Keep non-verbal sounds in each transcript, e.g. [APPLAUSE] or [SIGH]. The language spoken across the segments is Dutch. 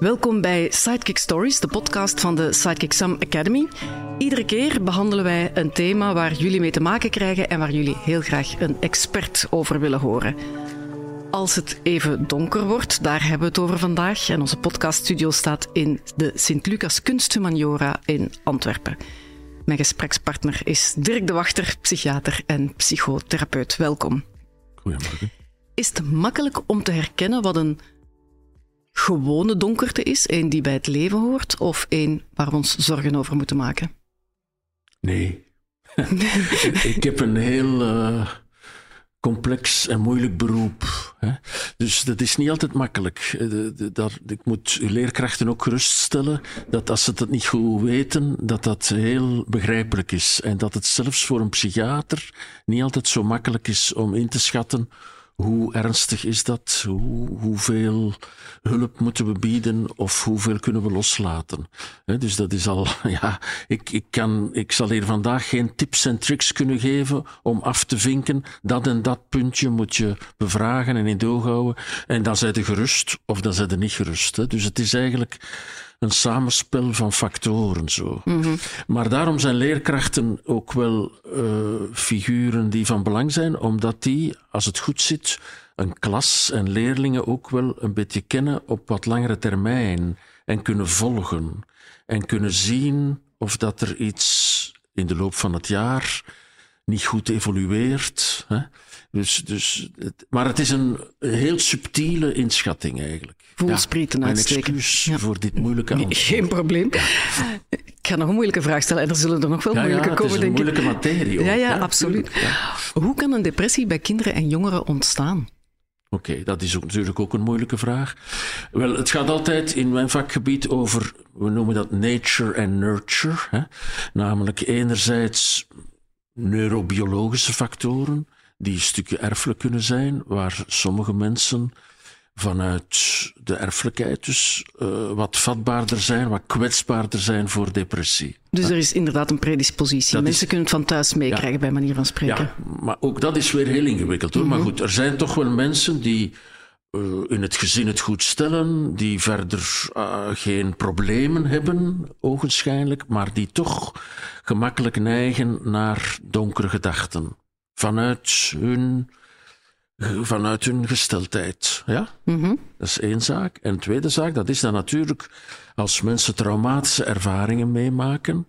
Welkom bij Sidekick Stories, de podcast van de Sidekick Sam Academy. Iedere keer behandelen wij een thema waar jullie mee te maken krijgen en waar jullie heel graag een expert over willen horen. Als het even donker wordt, daar hebben we het over vandaag. En onze podcaststudio staat in de Sint-Lucas Kunsthumaniora in Antwerpen. Mijn gesprekspartner is Dirk de Wachter, psychiater en psychotherapeut. Welkom. Goedemorgen. Is het makkelijk om te herkennen wat een gewone donkerte is, een die bij het leven hoort, of een waar we ons zorgen over moeten maken? Nee. [LAUGHS] ik heb een heel uh, complex en moeilijk beroep. Hè? Dus dat is niet altijd makkelijk. Eh, dat, ik moet leerkrachten ook geruststellen dat als ze het niet goed weten, dat dat heel begrijpelijk is. En dat het zelfs voor een psychiater niet altijd zo makkelijk is om in te schatten hoe ernstig is dat? Hoe, hoeveel hulp moeten we bieden of hoeveel kunnen we loslaten? dus dat is al, [LAUGHS] ja, ik, ik, kan, ik zal hier vandaag geen tips en tricks kunnen geven om af te vinken. Dat en dat puntje moet je bevragen en in doog houden. En dan zijn ze gerust of dan zijn ze niet gerust. Dus het is eigenlijk een samenspel van factoren zo. Mhm. Maar daarom zijn leerkrachten ook wel uh, figuren die van belang zijn, omdat die, als het goed zit, een klas en leerlingen ook wel een beetje kennen op wat langere termijn en kunnen volgen en kunnen zien of dat er iets in de loop van het jaar niet goed evolueert. Hè? Dus, dus, het, maar het is een heel subtiele inschatting eigenlijk. Voelsprieten ja, uitsteken. excuus ja. voor dit moeilijke antwoord. Geen probleem. Ik ga nog een moeilijke vraag stellen en er zullen er nog wel moeilijke komen, denk ik. een moeilijke materie ook, Ja, ja, absoluut. Hoe kan een depressie bij kinderen en jongeren ontstaan? Oké, okay, dat is ook, natuurlijk ook een moeilijke vraag. Wel, het gaat altijd in mijn vakgebied over, we noemen dat nature en nurture. Hè? Namelijk enerzijds neurobiologische factoren, die een stukje erfelijk kunnen zijn, waar sommige mensen vanuit de erfelijkheid dus uh, wat vatbaarder zijn, wat kwetsbaarder zijn voor depressie. Dus er is inderdaad een predispositie. Dat Mensen is, kunnen het van thuis meekrijgen, ja, bij manier van spreken. Ja, maar ook dat is weer heel ingewikkeld hoor. Mm -hmm. Maar goed, er zijn toch wel mensen die uh, in het gezin het goed stellen, die verder uh, geen problemen hebben, ogenschijnlijk, maar die toch gemakkelijk neigen naar donkere gedachten. Vanuit hun vanuit hun gesteldheid. Ja? Mm -hmm. Dat is één zaak. En tweede zaak, dat is dan natuurlijk als mensen traumatische ervaringen meemaken.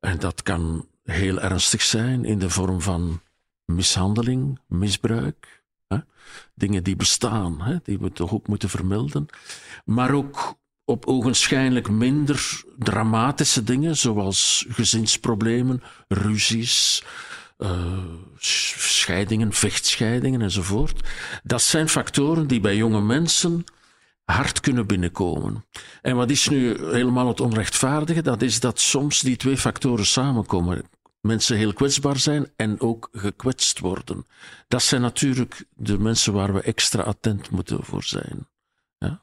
En dat kan heel ernstig zijn in de vorm van mishandeling, misbruik. Hè? Dingen die bestaan, hè? die we toch ook moeten vermelden. Maar ook op ogenschijnlijk minder dramatische dingen, zoals gezinsproblemen, ruzies, uh, scheidingen, vechtscheidingen enzovoort. Dat zijn factoren die bij jonge mensen hard kunnen binnenkomen. En wat is nu helemaal het onrechtvaardige? Dat is dat soms die twee factoren samenkomen. Mensen heel kwetsbaar zijn en ook gekwetst worden. Dat zijn natuurlijk de mensen waar we extra attent moeten voor zijn. Ja?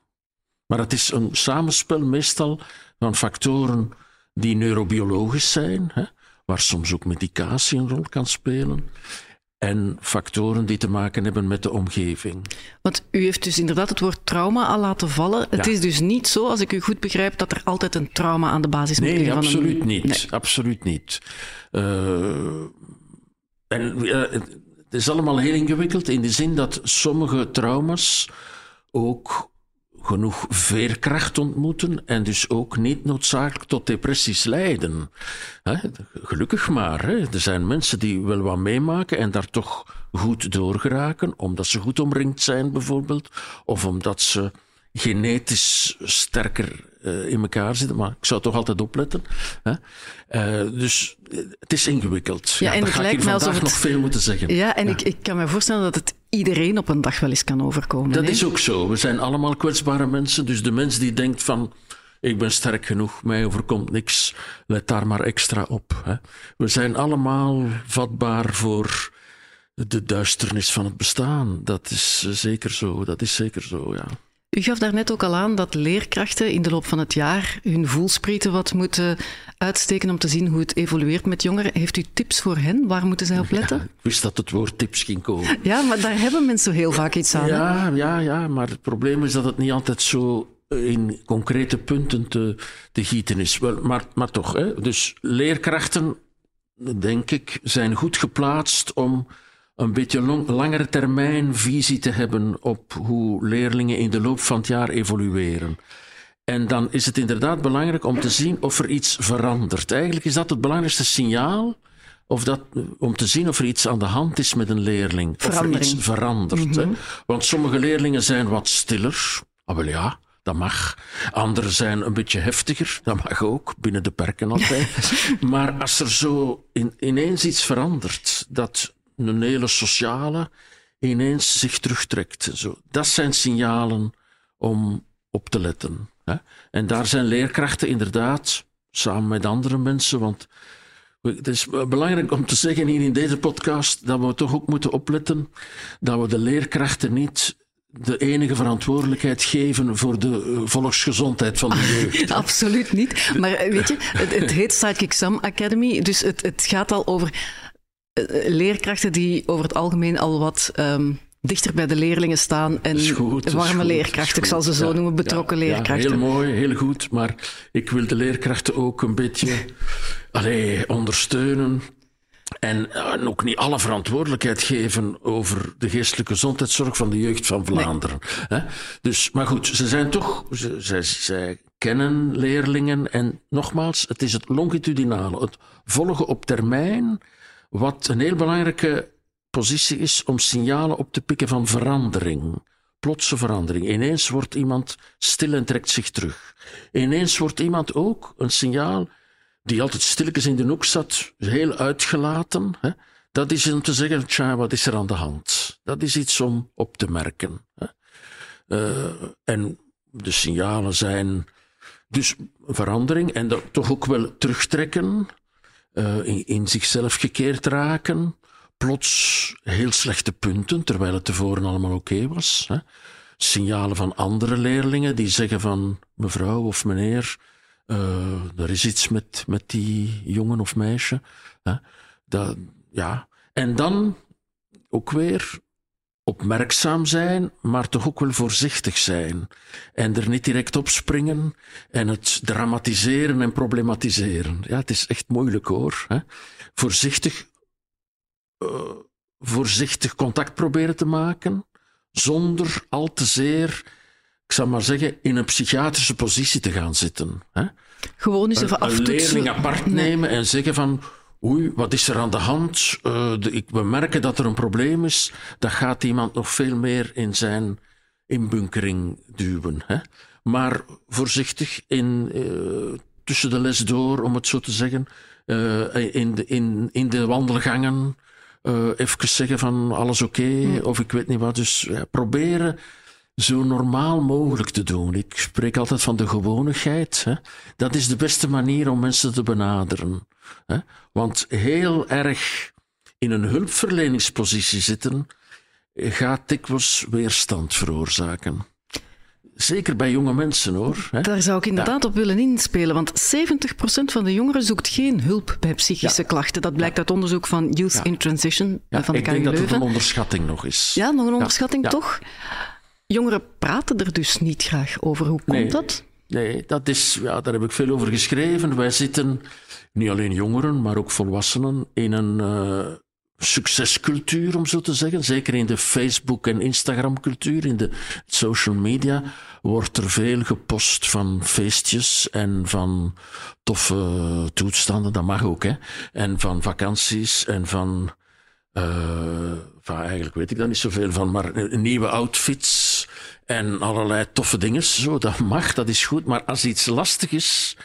Maar het is een samenspel meestal van factoren die neurobiologisch zijn. Hè? Waar soms ook medicatie een rol kan spelen. En factoren die te maken hebben met de omgeving. Want u heeft dus inderdaad het woord trauma al laten vallen. Het is dus niet zo, als ik u goed begrijp, dat er altijd een trauma aan de basis nee, moet liggen. Absoluut van een... niet. Nee, absoluut niet. Uh, en uh, het is allemaal heel ingewikkeld in de zin dat sommige trauma's ook genoeg veerkracht ontmoeten en dus ook niet noodzakelijk tot depressies leiden. Gelukkig maar. Er zijn mensen die wel wat meemaken en daar toch goed doorgeraken, omdat ze goed omringd zijn bijvoorbeeld, of omdat ze genetisch sterker uh, in elkaar zitten. Maar ik zou toch altijd opletten. Hè? Uh, dus het is ingewikkeld. Ja, ja en daar ga ik vandaag nog veel moeten zeggen. Ja, en Ik, ik kan me voorstellen dat het iedereen op een dag wel eens kan overkomen. Dat is ook zo. We zijn allemaal kwetsbare mensen. Dus de mens die denkt van... Ik ben sterk genoeg, mij overkomt niks. Let daar maar extra op. Hè? We zijn allemaal vatbaar voor de duisternis van het bestaan. Dat is zeker zo. Dat is zeker zo, ja. U gaf daarnet ook al aan dat leerkrachten in de loop van het jaar hun voelsprieten wat moeten uitsteken om te zien hoe het evolueert met jongeren. Heeft u tips voor hen? Waar moeten zij op letten? Ja, ik wist dat het woord tips ging komen. Ja, maar daar hebben mensen heel vaak iets aan. Ja, ja, ja, maar het probleem is dat het niet altijd zo in concrete punten te, te gieten is. Wel, maar, maar toch, hè? dus leerkrachten, denk ik, zijn goed geplaatst om een beetje long, langere termijn visie te hebben op hoe leerlingen in de loop van het jaar evolueren. En dan is het inderdaad belangrijk om te zien of er iets verandert. Eigenlijk is dat het belangrijkste signaal of dat, om te zien of er iets aan de hand is met een leerling. Of er iets verandert. hè? Want sommige leerlingen zijn wat stiller. Ah, wel ja, dat mag. Anderen zijn een beetje heftiger. Dat mag ook, binnen de perken altijd. [LAUGHS] maar als er zo in, ineens iets verandert, dat een hele sociale ineens zich terugtrekt. Zo. Dat zijn signalen om op te letten. Hè? En daar zijn leerkrachten inderdaad, samen met andere mensen, want het is belangrijk om te zeggen hier in deze podcast dat we toch ook moeten opletten dat we de leerkrachten niet de enige verantwoordelijkheid geven voor de eh, volksgezondheid van de jeugd. [LAUGHS] Absoluut niet. Maar weet je, het, heet Sidekick Sam Academy, dus het, het gaat al over leerkrachten die over het algemeen al wat um, dichter bij de leerlingen staan en goed, warme leerkrachten, ik zal ze zo ja, noemen, betrokken ja, leerkrachten. Ja, heel mooi, heel goed, maar ik wil de leerkrachten ook een beetje allee, ondersteunen. En uh, ook niet alle verantwoordelijkheid geven over de geestelijke gezondheidszorg van de jeugd van Vlaanderen. Nee. Dus, maar goed, ze zijn toch, ze, zij, zij kennen leerlingen. En nogmaals, het is het longitudinale, het volgen op termijn, wat een heel belangrijke positie is om signalen op te pikken van verandering. Plotse verandering. Ineens wordt iemand stil en trekt zich terug. Ineens wordt iemand ook een signaal die altijd stilletjes in de hoek zat, heel uitgelaten. Hè? Dat is om te zeggen, tja, wat is er aan de hand? Dat is iets om op te merken. Hè? Uh, en de signalen zijn dus verandering en dat toch ook wel terugtrekken, uh, in, zichzelf gekeerd raken, plots heel slechte punten, terwijl het tevoren allemaal oké was. Hè? Signalen van andere leerlingen die zeggen van mevrouw of meneer, uh, er is iets met, met die jongen of meisje. Hè? Dat, ja. En dan ook weer opmerkzaam zijn, maar toch ook wel voorzichtig zijn. En er niet direct op springen en het dramatiseren en problematiseren. Ja, het is echt moeilijk hoor. Hè? Voorzichtig, uh, voorzichtig contact proberen te maken, zonder al te zeer ik zal maar zeggen, in een psychiatrische positie te gaan zitten. Hè? Gewoon eens even Een, een leerling apart nemen en zeggen van, oei, wat is er aan de hand? Uh, de, ik, we merken dat er een probleem is. Dan gaat iemand nog veel meer in zijn inbunkering duwen. Hè? Maar voorzichtig in, uh, tussen de les door, om het zo te zeggen, uh, in, de, in, in de wandelgangen, even zeggen van alles oké, okay, mm. of ik weet niet wat. Dus ja, proberen zo normaal mogelijk te doen. Ik spreek altijd van de gewonigheid. Hè? Dat is de beste manier om mensen te benaderen. Hè? Want heel erg in een hulpverleningspositie zitten gaat dikwijls weerstand veroorzaken. Zeker bij jonge mensen hoor. Hè? Daar zou ik inderdaad ja. op willen inspelen, want 70% van de jongeren zoekt geen hulp bij psychische ja. klachten. Dat blijkt ja. uit onderzoek van Youth in Transition van de Ik KU denk dat Leuven. het een onderschatting nog is. Ja, nog een onderschatting toch? Jongeren praten er dus niet graag over. Hoe komt nee, dat? Nee, dat is, ja, daar heb ik veel over geschreven. Wij zitten, niet alleen jongeren, maar ook volwassenen, in een uh, succescultuur, om zo te zeggen. Zeker in de Facebook- en Instagram-cultuur, in de social media, wordt er veel gepost van feestjes en van toffe toestanden. Dat mag ook, hè. En van vakanties en van... Uh, van, eigenlijk weet ik daar niet zoveel van, maar nieuwe outfits en allerlei toffe dingen. Zo, dat mag, dat is goed. Maar als iets lastig is,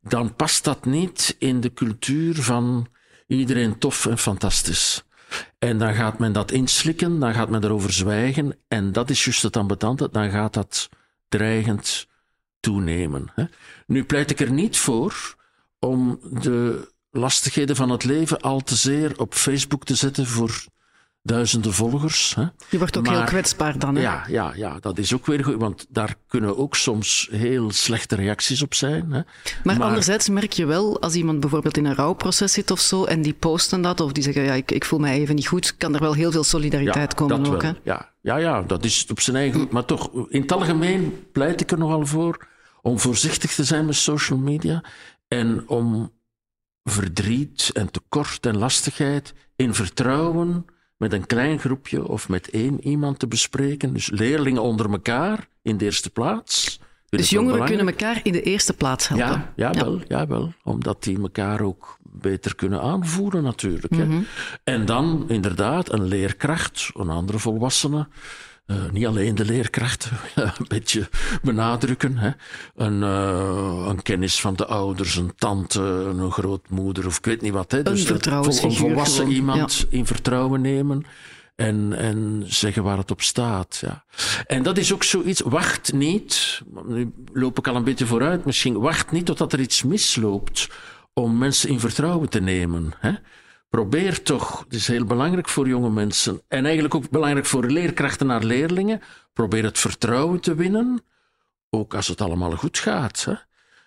dan past dat niet in de cultuur van iedereen tof en fantastisch. En dan gaat men dat inslikken, dan gaat men erover zwijgen. En dat is juist het ambetante, dan gaat dat dreigend toenemen. Hè? Nu pleit ik er niet voor om de lastigheden van het leven al te zeer op Facebook te zetten voor duizenden volgers. Hè. Je wordt ook heel kwetsbaar dan. Hè? Ja, ja, ja, dat is ook weer goed, want daar kunnen ook soms heel slechte reacties op zijn. Hè. Maar, anderzijds merk je wel, als iemand bijvoorbeeld in een rouwproces zit of zo, en die posten dat, of die zeggen, ja, ik, ik voel mij even niet goed, kan er wel heel veel solidariteit komen ook. Hè? Ja, ja, ja, dat is op zijn eigen. Maar toch, in het algemeen pleit ik er nogal voor om voorzichtig te zijn met social media en om verdriet en tekort en lastigheid in vertrouwen met een klein groepje of met één iemand te bespreken. Dus leerlingen onder elkaar in de eerste plaats. Dus jongeren kunnen elkaar in de eerste plaats helpen. Ja, ja, Wel, ja, wel. Omdat die elkaar ook beter kunnen aanvoeren natuurlijk. hè. Mhm. En dan inderdaad een leerkracht, een andere volwassene uh, niet alleen de leerkrachten [LAUGHS] een beetje benadrukken. Hè. Een, uh, een, kennis van de ouders, een tante, een grootmoeder of ik weet niet wat. Hè. Dus een, een volwassen gewoon. iemand in vertrouwen nemen. En, en zeggen waar het op staat. Ja. En dat is ook zoiets. Wacht niet. Nu loop ik al een beetje vooruit misschien. Wacht niet totdat er iets misloopt om mensen in vertrouwen te nemen. Hè probeer toch, het is heel belangrijk voor jonge mensen en eigenlijk ook belangrijk voor leerkrachten naar leerlingen, probeer het vertrouwen te winnen, ook als het allemaal goed gaat. Hè?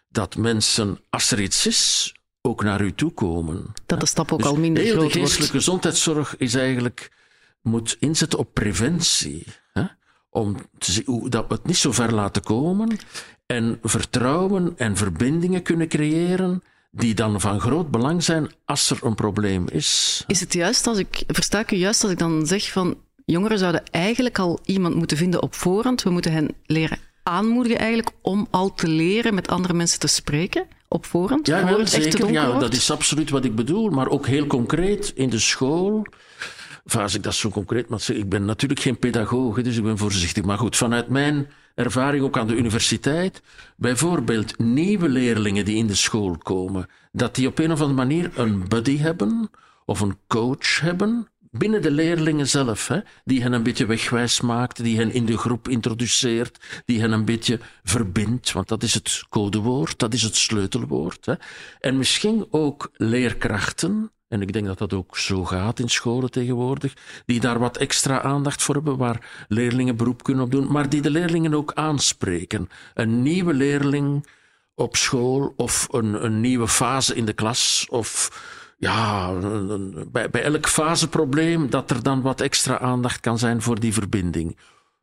Dat mensen, als er iets is, ook naar u toe komen. Dat de stap ook dus al minder heel groot de geestelijke gezondheidszorg is eigenlijk, moet inzetten op preventie. Hè? Om te zien dat we het niet zo ver laten komen en vertrouwen en verbindingen kunnen creëren die dan van groot belang zijn als er een probleem is. Is het juist als ik, versta ik u juist als ik dan zeg van jongeren zouden eigenlijk al iemand moeten vinden op voorhand. We moeten hen leren aanmoedigen eigenlijk om al te leren met andere mensen te spreken op voorhand. Ja, wel, zeker. Ja, dat is absoluut wat ik bedoel. Maar ook heel concreet in de school. Enfin, als ik dat zo concreet mag zeggen, ik ben natuurlijk geen pedagoog, dus ik ben voorzichtig. Maar goed, vanuit mijn ervaring ook aan de universiteit. Bijvoorbeeld nieuwe leerlingen die in de school komen, dat die op een of andere manier een buddy hebben of een coach hebben binnen de leerlingen zelf, hè, die hen een beetje wegwijs maakt, die hen in de groep introduceert, die hen een beetje verbindt, want dat is het codewoord, dat is het sleutelwoord. Hè. En misschien ook leerkrachten en ik denk dat dat ook zo gaat in scholen tegenwoordig, die daar wat extra aandacht voor hebben, waar leerlingen beroep kunnen op doen, maar die de leerlingen ook aanspreken. Een nieuwe leerling op school of een, een nieuwe fase in de klas of ja, bij, bij elk faseprobleem dat er dan wat extra aandacht kan zijn voor die verbinding.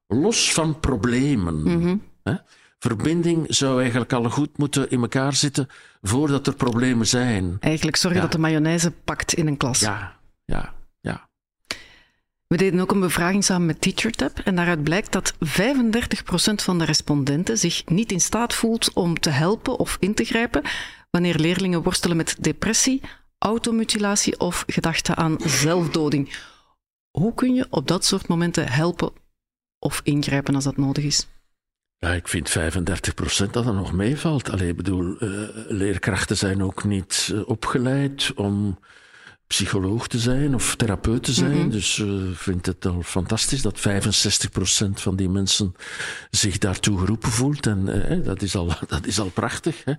Los van problemen. Mhm. hè? Verbinding zou eigenlijk al goed moeten in elkaar zitten voordat er problemen zijn. Eigenlijk zorgen dat de mayonaise pakt in een klas. Ja, ja, ja. We deden ook een bevraging samen met TeacherTap en daaruit blijkt dat 35% van de respondenten zich niet in staat voelt om te helpen of in te grijpen wanneer leerlingen worstelen met depressie, automutilatie of gedachten aan zelfdoding. Hoe kun je op dat soort momenten helpen of ingrijpen als dat nodig is? Ja, ik vind 35 procent dat er nog meevalt. Alleen, ik bedoel, uh, leerkrachten zijn ook niet uh, opgeleid om psycholoog te zijn of therapeut te zijn. Mm -hmm. Dus ik uh, vind het al fantastisch dat 65 procent van die mensen zich daartoe geroepen voelt. En dat, is al, [LAUGHS] dat is al prachtig. Hè?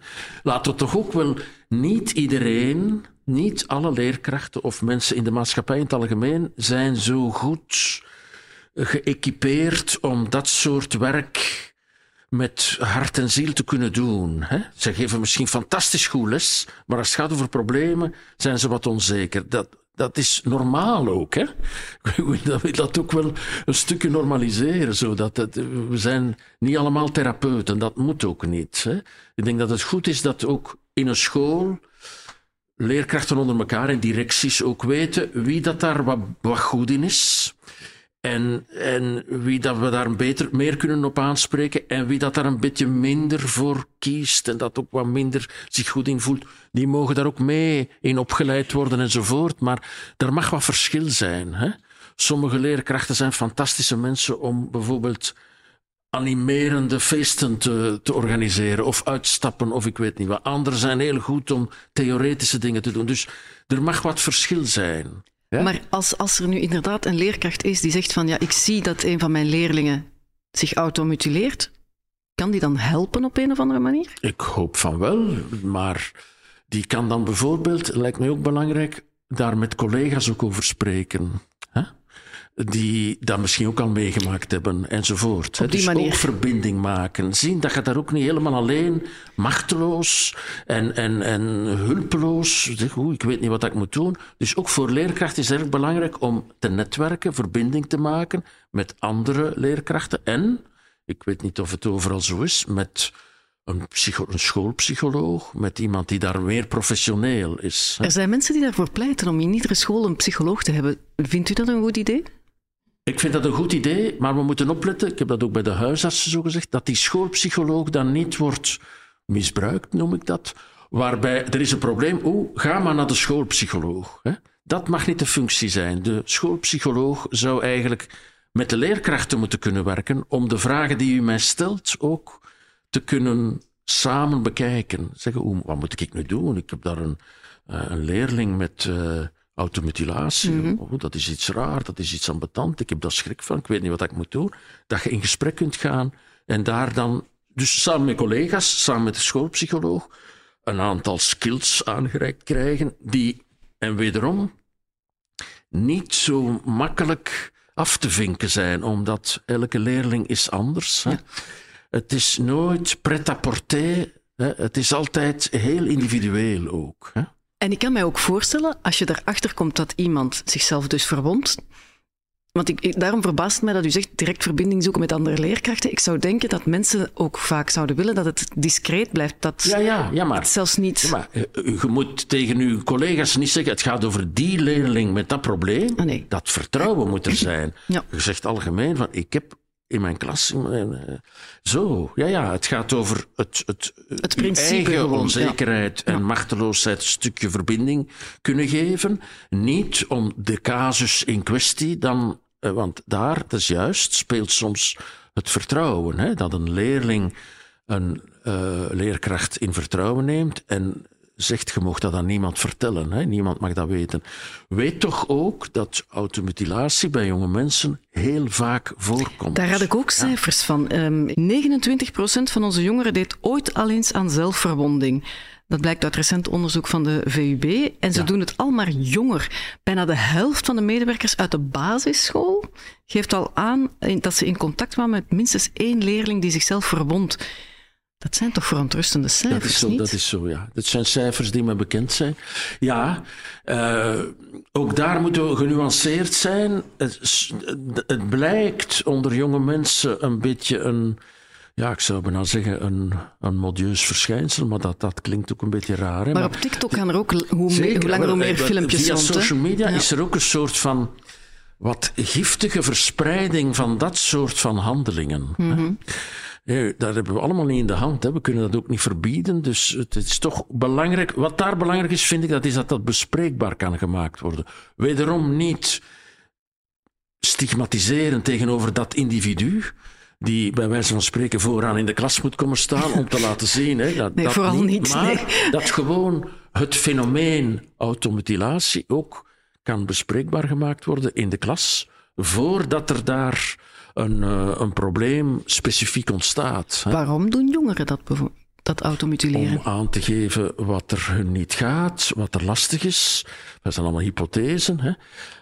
Laten we toch ook wel niet iedereen, niet alle leerkrachten of mensen in de maatschappij in het algemeen zijn zo goed geëquipeerd om dat soort werk met hart en ziel te kunnen doen. Hè? Ze geven misschien fantastisch goed les, maar als het gaat over problemen, zijn ze wat onzeker. Dat, dat is normaal ook. Hè? [LAUGHS] Ik wil dat ook wel een stukje normaliseren. Zodat we zijn niet allemaal therapeuten, dat moet ook niet. Hè? Ik denk dat het goed is dat ook in een school leerkrachten onder elkaar en directies ook weten wie dat daar wat, wat goed in is. En, en wie dat we daar beter, meer kunnen op aanspreken en wie dat daar een beetje minder voor kiest en dat ook wat minder zich goed in voelt, die mogen daar ook mee in opgeleid worden enzovoort. Maar er mag wat verschil zijn. Hè? Sommige leerkrachten zijn fantastische mensen om bijvoorbeeld animerende feesten te, te organiseren of uitstappen of ik weet niet wat. Anderen zijn heel goed om theoretische dingen te doen. Dus er mag wat verschil zijn. Ja? Maar als, als er nu inderdaad een leerkracht is die zegt van ja, ik zie dat een van mijn leerlingen zich automutileert, kan die dan helpen op een of andere manier? Ik hoop van wel, maar die kan dan bijvoorbeeld, lijkt mij ook belangrijk, daar met collega's ook over spreken. Die dat misschien ook al meegemaakt hebben enzovoort. Op die dus manier. ook verbinding maken. Zien dat je daar ook niet helemaal alleen, machteloos en, en, en hulpeloos. Zeg, ik weet niet wat ik moet doen. Dus ook voor leerkrachten is het erg belangrijk om te netwerken, verbinding te maken met andere leerkrachten. En, ik weet niet of het overal zo is, met een, psycho- een schoolpsycholoog, met iemand die daar meer professioneel is. hè. Er zijn mensen die daarvoor pleiten om in iedere school een psycholoog te hebben. Vindt u dat een goed idee? Ik vind dat een goed idee, maar we moeten opletten, ik heb dat ook bij de huisartsen zo gezegd, dat die schoolpsycholoog dan niet wordt misbruikt, noem ik dat. Waarbij er is een probleem, oeh, ga maar naar de schoolpsycholoog. Hè? Dat mag niet de functie zijn. De schoolpsycholoog zou eigenlijk met de leerkrachten moeten kunnen werken om de vragen die u mij stelt ook te kunnen samen bekijken. Zeggen, wat moet ik nu doen? Ik heb daar een, eh, een leerling met eh, automutilatie. Oh, dat is iets raar, dat is iets ambetant. Ik heb daar schrik van, ik weet niet wat ik moet doen. Dat je in gesprek kunt gaan en daar dan, dus samen met collega's, samen met de schoolpsycholoog, een aantal skills aangereikt krijgen die, en wederom, niet zo makkelijk af te vinken zijn, omdat elke leerling is anders. Hè? Het is nooit pret-à-porter, hè? het is altijd heel individueel ook. Hè? En ik kan mij ook voorstellen, als je erachter komt dat iemand zichzelf dus verwondt. Want ik, daarom verbaast het mij dat u zegt direct verbinding zoeken met andere leerkrachten. Ik zou denken dat mensen ook vaak zouden willen dat het discreet blijft. Dat Ja, ja, ja, maar het zelfs niet. Ja, maar eh, je moet tegen uw collega's niet zeggen: het gaat over die leerling met dat probleem. Ah, nee. Dat vertrouwen moet er zijn. Ja. Je zegt algemeen van: ik heb in mijn klas. mijn, eh, zo, ja, ja, het gaat over het, het, Het principe eigen gewoon, onzekerheid en machteloosheid een stukje verbinding kunnen geven. Niet om de casus in kwestie dan. eh, Want daar, dat is juist, speelt soms het vertrouwen. Hè, dat een leerling een eh, leerkracht in vertrouwen neemt en zegt, je mag dat aan niemand vertellen, hè? niemand mag dat weten. Weet toch ook dat automutilatie bij jonge mensen heel vaak voorkomt. Daar had ik ook cijfers van. Ehm 29% van onze jongeren deed ooit al eens aan zelfverwonding. Dat blijkt uit recent onderzoek van de VUB. En ze Ja. doen het al maar jonger. Bijna de helft van de medewerkers uit de basisschool geeft al aan dat ze in contact kwamen met minstens één leerling die zichzelf verwondt. Dat zijn toch verontrustende cijfers, Dat is, zo, niet? dat is zo, ja. Dat zijn cijfers die me bekend zijn. Ja, eh, ook daar moeten we genuanceerd zijn. Het, blijkt onder jonge mensen een beetje een, ja, ik zou bijna zeggen, een, een modieus verschijnsel, maar dat, dat klinkt ook een beetje raar. Hè? Maar op TikTok gaan er ook, hoe, Zeker, hoe langer hoe meer filmpjes Via rond. hè? social media Ja. is er ook een soort van wat giftige verspreiding van dat soort van handelingen. hè. Dat hebben we allemaal niet in de hand. Hè. We kunnen dat ook niet verbieden. Dus het is toch belangrijk. Wat daar belangrijk is, vind ik, dat is dat dat bespreekbaar kan gemaakt worden. Wederom niet stigmatiseren tegenover dat individu. Die bij wijze van spreken vooraan in de klas moet komen staan om te laten zien. Hè, dat, [LAUGHS] Nee, dat vooral niet, Maar nee. [LAUGHS] dat gewoon het fenomeen automutilatie ook kan bespreekbaar gemaakt worden in de klas. Voordat er daar een, eh, een probleem specifiek ontstaat. Hè. Waarom doen jongeren dat, dat automutileren? Om aan te geven wat er hun niet gaat, wat er lastig is. Dat zijn allemaal hypothesen. Hè?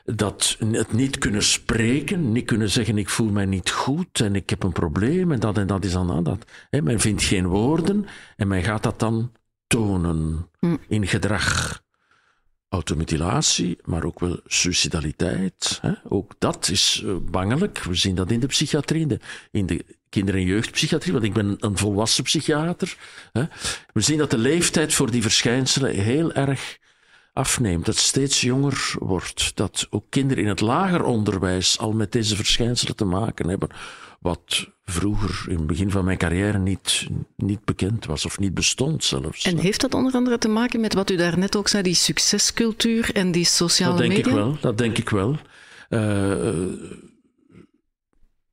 Dat het niet kunnen spreken, niet kunnen zeggen: Ik voel mij niet goed en ik heb een probleem en dat en dat is dan aan dat. Hè? Men vindt geen woorden en men gaat dat dan tonen in gedrag. Automutilatie, maar ook wel suicidaliteit. Hè? Ook dat is eh, bangelijk. We zien dat in de psychiatrie, in de, in de kinder- en jeugdpsychiatrie, want ik ben een volwassen psychiater. Hè? We zien dat de leeftijd voor die verschijnselen heel erg afneemt, dat steeds jonger wordt, dat ook kinderen in het lager onderwijs al met deze verschijnselen te maken hebben, wat vroeger in het begin van mijn carrière niet, niet bekend was of niet bestond zelfs. En heeft dat onder andere te maken met wat u daarnet ook zei, die succescultuur en die sociale Dat denk media? ik wel, dat denk ik wel. Eh,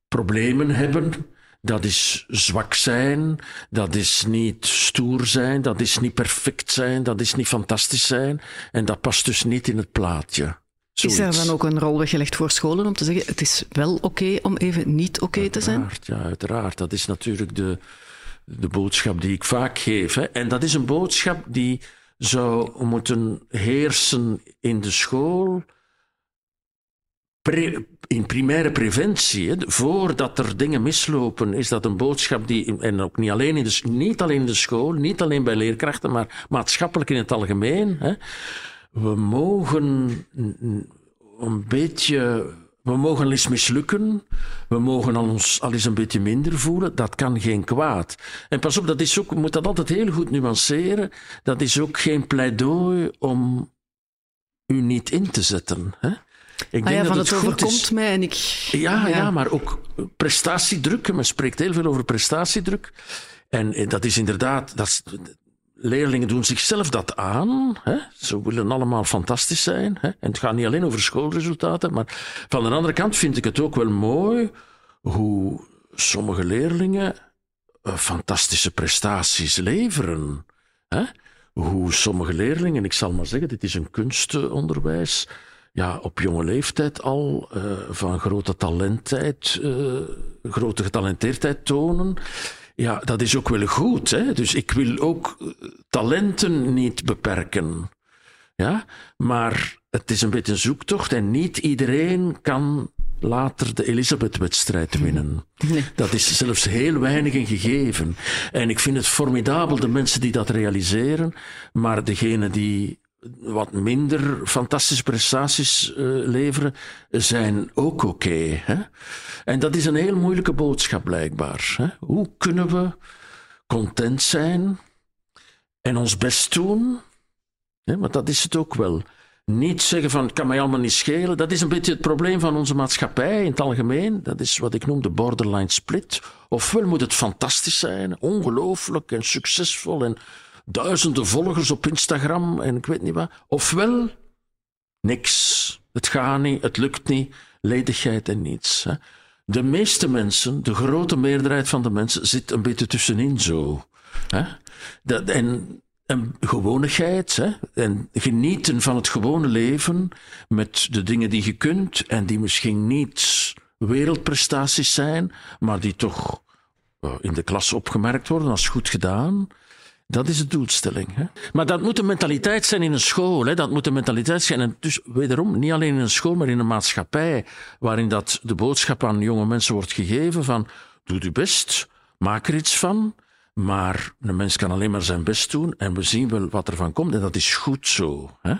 problemen hebben, dat is zwak zijn, dat is niet stoer zijn, dat is niet perfect zijn, dat is niet fantastisch zijn. En dat past dus niet in het plaatje. Is er Zoiets. dan ook een rol weggelegd voor scholen om te zeggen, het is wel oké om even niet oké te zijn? Ja, uiteraard. Dat is natuurlijk de, de boodschap die ik vaak geef. Hè. En dat is een boodschap die zou moeten heersen in de school, in primaire preventie, hè, voordat er dingen mislopen, is dat een boodschap die, en ook niet alleen in de, niet alleen in de school, niet alleen bij leerkrachten, maar maatschappelijk in het algemeen. Hè. We mogen een beetje we mogen eens mislukken. We mogen ons al eens een beetje minder voelen. Dat kan geen kwaad. En pas op, dat is ook, moet dat altijd heel goed nuanceren. Dat is ook geen pleidooi om u niet in te zetten. Hè? Ik ah ja, van het, het overkomt mij en ik... Ja, ja, ja. maar ook prestatiedruk. Men spreekt heel veel over prestatiedruk. En dat is inderdaad... Dat leerlingen doen zichzelf dat aan. Hè? Ze willen allemaal fantastisch zijn. Hè? En het gaat niet alleen over schoolresultaten. Maar van de andere kant vind ik het ook wel mooi hoe sommige leerlingen uh, fantastische prestaties leveren. Hè? Hoe sommige leerlingen, ik zal maar zeggen, dit is een kunstonderwijs, ja, op jonge leeftijd al uh, van grote talentheid, uh, grote getalenteerdheid tonen. Ja, dat is ook wel goed. Hè? Dus ik wil ook eh, talenten niet beperken. Ja? Maar het is een beetje een zoektocht en niet iedereen kan later de Elisabeth-wedstrijd winnen. Nee. Dat is zelfs heel weinig een gegeven. En ik vind het formidabel, de mensen die dat realiseren, maar degenen die wat minder fantastische prestaties uh, leveren, zijn ook oké. En dat is een heel moeilijke boodschap blijkbaar. Hè? Hoe kunnen we content zijn en ons best doen? Hè? Want dat is het ook wel. Niet zeggen van, het kan mij allemaal niet schelen. Dat is een beetje het probleem van onze maatschappij in het algemeen. Dat is wat ik noem de borderline split. Ofwel moet het fantastisch zijn, ongelooflijk en succesvol en duizenden volgers op Instagram en ik weet niet wat. Ofwel niks. Het gaat niet, het lukt niet, ledigheid en niets. Hè. De meeste mensen, de grote meerderheid van de mensen, zit een beetje tussenin zo. Hè. Dat, en, gewonigheid, hè, en genieten van het gewone leven met de dingen die je kunt en die misschien niet wereldprestaties zijn, maar die toch uh, in de klas opgemerkt worden als goed gedaan. Dat is de doelstelling. Hè? Maar dat moet een mentaliteit zijn in een school. Hè? Dat moet een mentaliteit zijn. En dus wederom, niet alleen in een school, maar in een maatschappij. Waarin dat de boodschap aan jonge mensen wordt gegeven van, doe je best, maak er iets van. Maar een mens kan alleen maar zijn best doen en we zien wel wat er van komt. En dat is goed zo. Hè?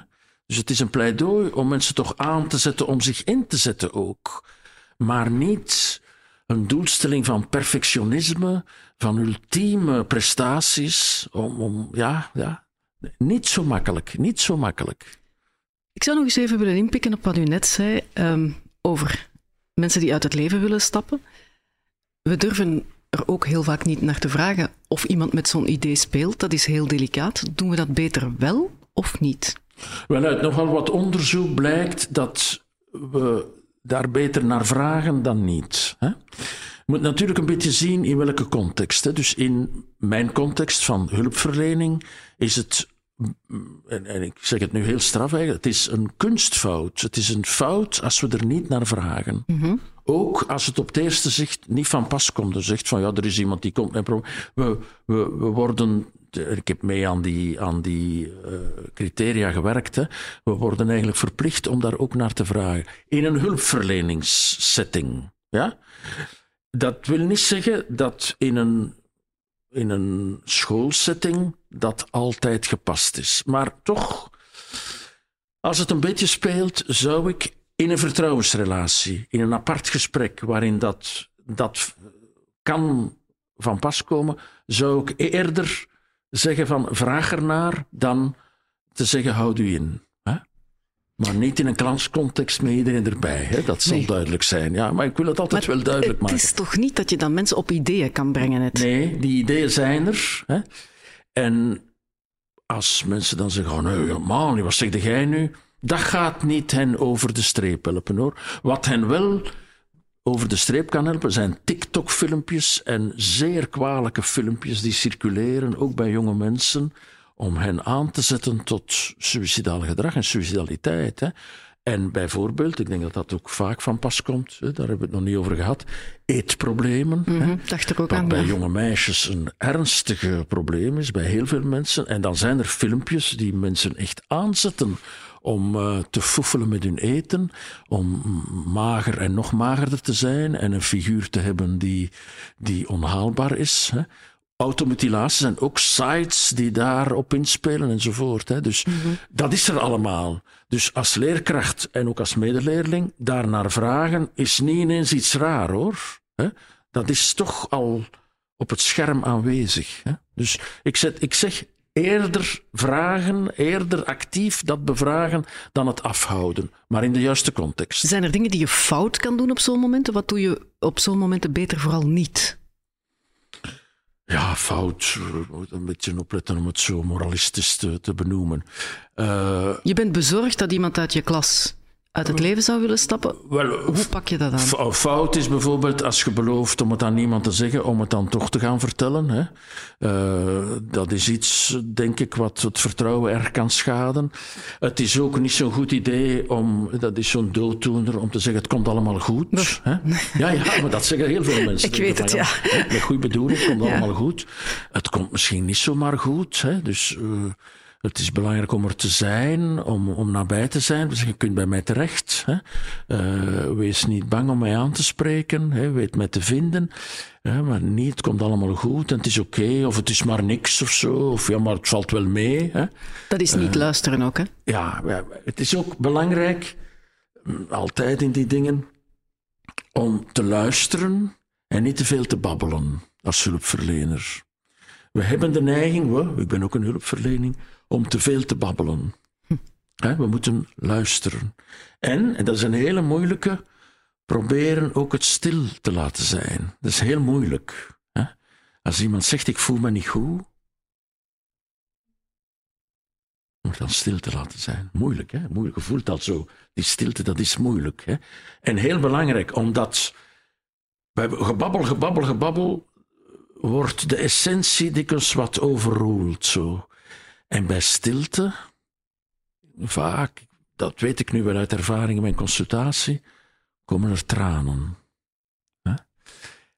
Dus het is een pleidooi om mensen toch aan te zetten om zich in te zetten ook. Maar niet een doelstelling van perfectionisme, van ultieme prestaties. Om, om, ja, ja, niet zo makkelijk, niet zo makkelijk. Ik zou nog eens even willen inpikken op wat u net zei um, over mensen die uit het leven willen stappen. We durven er ook heel vaak niet naar te vragen of iemand met zo'n idee speelt. Dat is heel delicaat. Doen we dat beter wel of niet? Wel, uit nogal wat onderzoek blijkt dat we daar beter naar vragen dan niet. Hè? Je moet natuurlijk een beetje zien in welke context. Hè? Dus in mijn context van hulpverlening is het, en, ik zeg het nu heel straf eigenlijk, het is een kunstfout. Het is een fout als we er niet naar vragen. Mm Ook als het op het eerste zicht niet van pas komt. Er zegt van ja, er is iemand die komt met probleem. We, we, we worden ik heb mee aan die, aan die uh, criteria gewerkt. Hè. We worden eigenlijk verplicht om daar ook naar te vragen. In een hulpverleningssetting. Ja? Dat wil niet zeggen dat in een, in een schoolsetting dat altijd gepast is. Maar toch, als het een beetje speelt, zou ik in een vertrouwensrelatie, in een apart gesprek waarin dat, dat kan van pas komen, zou ik eerder zeggen van vraag ernaar dan te zeggen houd u in. Hè? Maar niet in een klascontext met iedereen erbij. Hè? Dat zal duidelijk zijn. Ja, maar ik wil het altijd wel duidelijk maken. Het is toch niet dat je dan mensen op ideeën kan brengen? Het. Nee, die ideeën zijn er. Hè? En als mensen dan zeggen, oh nee, man, wat zeg jij nu? Dat gaat niet hen over de streep helpen hoor. Wat hen wel over de streep kan helpen zijn TikTok-filmpjes en zeer kwalijke filmpjes die circuleren, ook bij jonge mensen, om hen aan te zetten tot suicidaal gedrag en suicidaliteit. Hè. En bijvoorbeeld, ik denk dat dat ook vaak van pas komt, hè, daar hebben we het nog niet over gehad, eetproblemen. Mm -hmm, dacht er ook wat aan, bij jonge meisjes een ernstige probleem is, bij heel veel mensen. En dan zijn er filmpjes die mensen echt aanzetten om uh, te foefelen met hun eten, om mager en nog magerder te zijn en een figuur te hebben die, die onhaalbaar is. Hè. Automutilatie zijn ook sites die daarop inspelen enzovoort. Hè. Dus mm -hmm. dat is er allemaal. Dus als leerkracht en ook als medeleerling daarnaar vragen is niet ineens iets raar hoor. Hè. Dat is toch al op het scherm aanwezig. Hè. Dus ik, zet, ik zeg eerder vragen, eerder actief dat bevragen dan het afhouden, maar in de juiste context. Zijn er dingen die je fout kan doen op zo'n momenten? Wat doe je op zo'n momenten beter vooral niet? Ja, fout. Een beetje opletten om het zo moralistisch te, te benoemen. Uh, je bent bezorgd dat iemand uit je klas uit het leven zou willen stappen? Wel, Hoe pak je dat aan? Fout is bijvoorbeeld als je belooft om het aan niemand te zeggen, om het dan toch te gaan vertellen. Hè. Uh, dat is iets, denk ik, wat het vertrouwen erg kan schaden. Het is ook niet zo'n goed idee om, dat is zo'n dooddoener, om te zeggen: het komt allemaal goed. Hè. Ja, ja, maar dat zeggen heel veel mensen. [LAUGHS] ik weet het, ja. Met goede bedoeling, het komt ja. allemaal goed. Het komt misschien niet zomaar goed. Hè. Dus. Uh, het is belangrijk om er te zijn, om, om nabij te zijn. Dus je kunt bij mij terecht. Hè. Uh, wees niet bang om mij aan te spreken. Hè. Weet mij te vinden. Hè. Maar niet, het komt allemaal goed en het is oké. Okay, of het is maar niks of zo. Of ja, maar het valt wel mee. Hè. Dat is niet uh, luisteren ook, hè? Ja, het is ook belangrijk, altijd in die dingen, om te luisteren en niet te veel te babbelen als hulpverlener. We hebben de neiging, we, ik ben ook een hulpverlening, om te veel te babbelen. Hm. we moeten luisteren. En, en dat is een hele moeilijke, proberen ook het stil te laten zijn. Dat is heel moeilijk. Als iemand zegt, ik voel me niet goed, om dan stil te laten zijn. Moeilijk, hè? Moeilijk. Je voelt dat zo. Die stilte, dat is moeilijk. Hè? En heel belangrijk, omdat bij gebabbel, gebabbel, gebabbel wordt de essentie dikwijls wat overroeld. Zo. En bij stilte, vaak, dat weet ik nu wel uit ervaring in mijn consultatie, komen er tranen.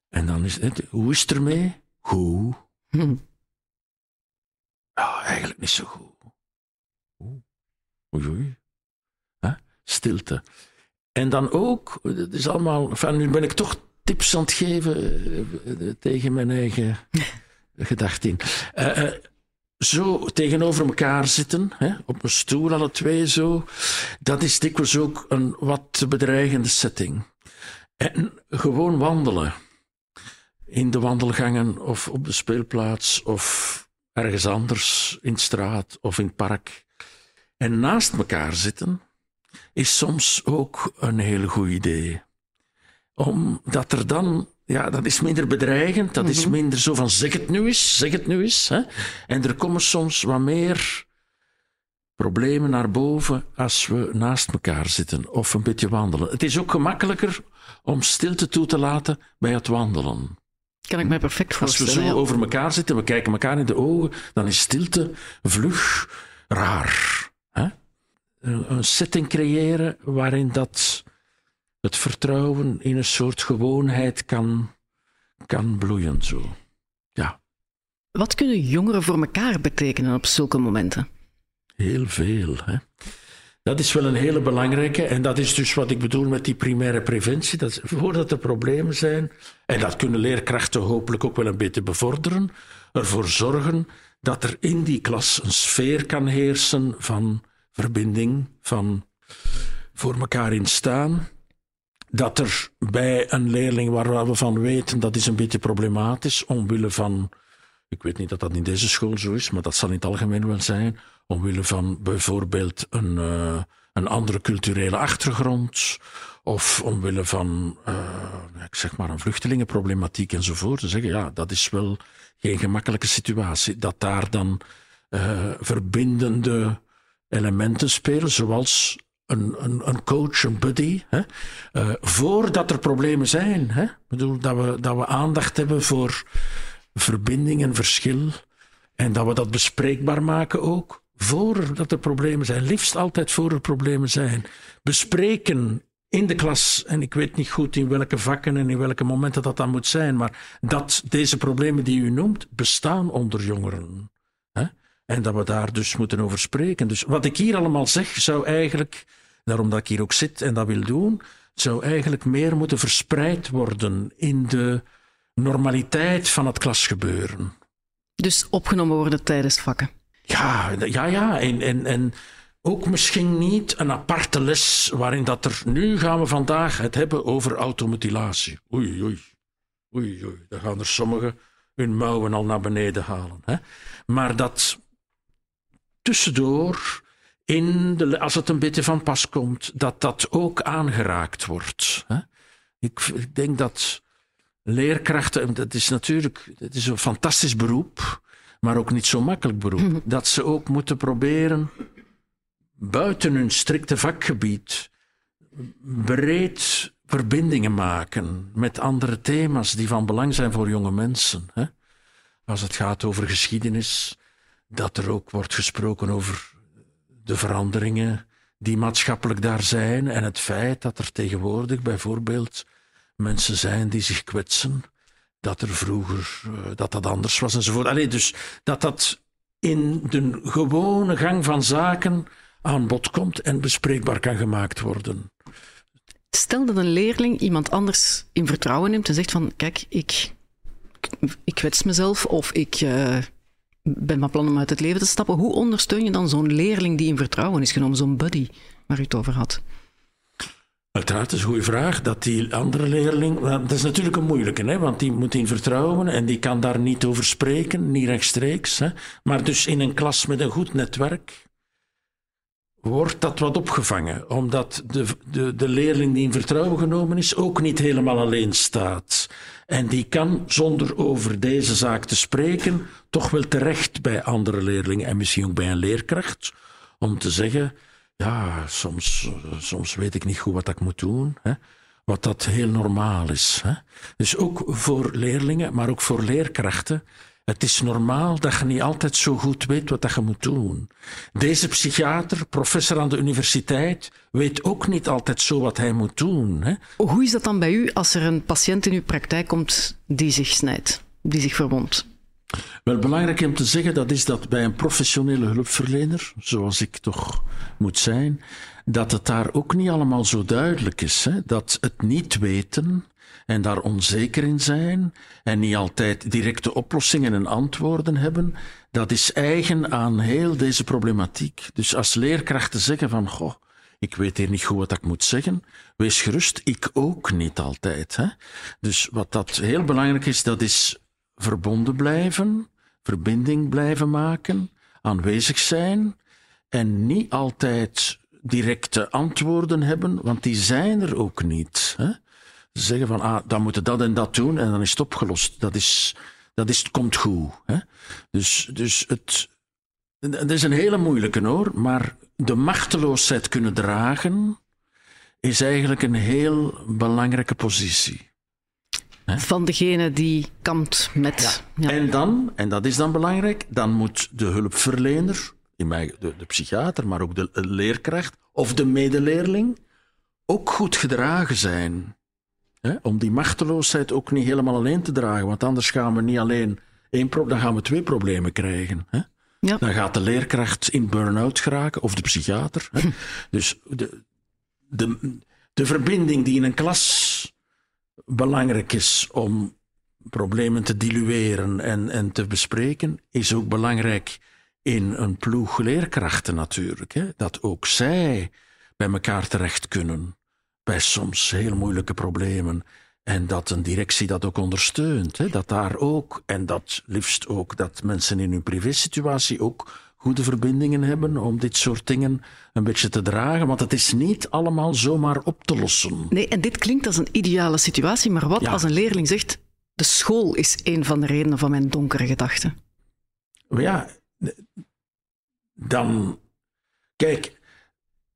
En dan is het, hoe is het ermee? Goed. Hm. Ja, eigenlijk niet zo goed. Oei, oei. Stilte. En dan ook, het is allemaal, enfin, nu ben ik toch tips aan het geven uh, tegen mijn eigen [LAUGHS] gedachten. Uh, zo tegenover elkaar zitten, hè, op een stoel alle twee zo, dat is dikwijls ook een wat bedreigende setting. En gewoon wandelen. In de wandelgangen of op de speelplaats of ergens anders, in straat of in het park. En naast elkaar zitten is soms ook een heel goed idee. Omdat er dan ja, dat is minder bedreigend. Dat is mhm. minder zo van zeg het nu eens, zeg het nu eens. Hè? En er komen soms wat meer problemen naar boven als we naast elkaar zitten of een beetje wandelen. Het is ook gemakkelijker om stilte toe te laten bij het wandelen. Kan ik me perfect voorstellen. Als we zo over elkaar zitten, we kijken elkaar in de ogen, dan is stilte vlug raar. Hè? Een setting creëren waarin dat het vertrouwen in een soort gewoonheid kan, kan bloeien. Zo. Ja. Wat kunnen jongeren voor elkaar betekenen op zulke momenten? Heel veel. Hè? Dat is wel een hele belangrijke. En dat is dus wat ik bedoel met die primaire preventie. Dat voordat er problemen zijn, en dat kunnen leerkrachten hopelijk ook wel een beetje bevorderen, ervoor zorgen dat er in die klas een sfeer kan heersen van verbinding, van voor elkaar instaan dat er bij een leerling waar we van weten dat is een beetje problematisch, omwille van, ik weet niet dat dat in deze school zo is, maar dat zal in het algemeen wel zijn, omwille van bijvoorbeeld een, uh, een andere culturele achtergrond, of omwille van, uh, ik zeg maar, een vluchtelingenproblematiek enzovoort. Te zeggen, ja, dat is wel geen gemakkelijke situatie. Dat daar dan uh, verbindende elementen spelen, zoals een, een, een coach, een buddy, hè? Uh, voordat er problemen zijn. Hè? Ik bedoel, dat we, dat we aandacht hebben voor verbinding en verschil. En dat we dat bespreekbaar maken ook. Voordat er problemen zijn. Liefst altijd voor er problemen zijn. Bespreken in de klas. En ik weet niet goed in welke vakken en in welke momenten dat dan moet zijn. Maar dat deze problemen die u noemt bestaan onder jongeren. En dat we daar dus moeten over spreken. Dus wat ik hier allemaal zeg, zou eigenlijk, daarom dat ik hier ook zit en dat wil doen, zou eigenlijk meer moeten verspreid worden in de normaliteit van het klasgebeuren. Dus opgenomen worden tijdens vakken. Ja, ja, ja. En, en, en ook misschien niet een aparte les waarin dat er... Nu gaan we vandaag het hebben over automutilatie. Oei, oei. Oei, oei. Dan gaan er sommigen hun mouwen al naar beneden halen. Hè? Maar dat tussendoor, in de, als het een beetje van pas komt, dat dat ook aangeraakt wordt. Hè? Ik, ik denk dat leerkrachten, dat is natuurlijk het is een fantastisch beroep, maar ook niet zo makkelijk beroep, [LAUGHS] dat ze ook moeten proberen buiten hun strikte vakgebied breed verbindingen maken met andere thema's die van belang zijn voor jonge mensen. Hè? Als het gaat over geschiedenis, dat er ook wordt gesproken over de veranderingen die maatschappelijk daar zijn en het feit dat er tegenwoordig bijvoorbeeld mensen zijn die zich kwetsen, dat er vroeger uh, dat dat anders was enzovoort. Allee, dus dat dat in de gewone gang van zaken aan bod komt en bespreekbaar kan gemaakt worden. Stel dat een leerling iemand anders in vertrouwen neemt en zegt van kijk, ik, ik kwets mezelf of ik uh, ben van plan om uit het leven te stappen. Hoe ondersteun je dan zo'n leerling die in vertrouwen is genomen, zo'n buddy waar u het over had? Uiteraard, dat is een goede vraag. Dat die andere leerling, dat is natuurlijk een moeilijke, hè, want die moet in vertrouwen en die kan daar niet over spreken, niet rechtstreeks. Hè. Maar dus in een klas met een goed netwerk, wordt dat wat opgevangen, omdat de, de, de leerling die in vertrouwen genomen is ook niet helemaal alleen staat. En die kan, zonder over deze zaak te spreken, toch wel terecht bij andere leerlingen en misschien ook bij een leerkracht, om te zeggen, ja, soms, soms weet ik niet goed wat ik moet doen. Hè? Wat dat heel normaal is. Hè? Dus ook voor leerlingen, maar ook voor leerkrachten het is normaal dat je niet altijd zo goed weet wat je moet doen. Deze psychiater, professor aan de universiteit, weet ook niet altijd zo wat hij moet doen. Hè? Hoe is dat dan bij u als er een patiënt in uw praktijk komt die zich snijdt, die zich verwondt? Wel belangrijk om te zeggen, dat is dat bij een professionele hulpverlener, zoals ik toch moet zijn, dat het daar ook niet allemaal zo duidelijk is. Hè? Dat het niet weten en daar onzeker in zijn en niet altijd directe oplossingen en antwoorden hebben, dat is eigen aan heel deze problematiek. Dus als leerkrachten zeggen van, goh, ik weet hier niet goed wat ik moet zeggen. Wees gerust, ik ook niet altijd. Hè? Dus wat dat heel belangrijk is, dat is verbonden blijven, verbinding blijven maken, aanwezig zijn en niet altijd directe antwoorden hebben, want die zijn er ook niet. Hè? Zeggen van, ah, dan moeten dat en dat doen en dan is het opgelost. Dat is, dat is, komt goed. Hè? Dus, dus het, het is een hele moeilijke hoor, maar de machteloosheid kunnen dragen is eigenlijk een heel belangrijke positie. Van degene die kampt met. Ja. En dan, en dat is dan belangrijk, dan moet de hulpverlener, in mij, de, de psychiater, maar ook de leerkracht of de medeleerling, ook goed gedragen zijn. Hè? Om die machteloosheid ook niet helemaal alleen te dragen. Want anders gaan we niet alleen één probleem, dan gaan we twee problemen krijgen. Hè? Ja. Dan gaat de leerkracht in burn-out geraken, of de psychiater. Hè? dus de, de, de verbinding die in een klas belangrijk is om problemen te dilueren en, en te bespreken, is ook belangrijk in een ploeg leerkrachten natuurlijk. Hè? Dat ook zij bij elkaar terecht kunnen bij soms heel moeilijke problemen. En dat een directie dat ook ondersteunt. Hè? Dat daar ook, en dat liefst ook, dat mensen in hun privésituatie ook goede verbindingen hebben om dit soort dingen een beetje te dragen. Want het is niet allemaal zomaar op te lossen. Nee, en dit klinkt als een ideale situatie, maar wat als een leerling zegt: de school is een van de redenen van mijn donkere gedachten? Ja, dan. Kijk,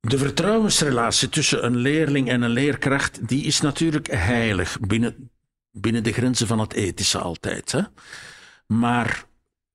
de vertrouwensrelatie tussen een leerling en een leerkracht, die is natuurlijk heilig binnen, binnen de grenzen van het ethische altijd. Hè? Maar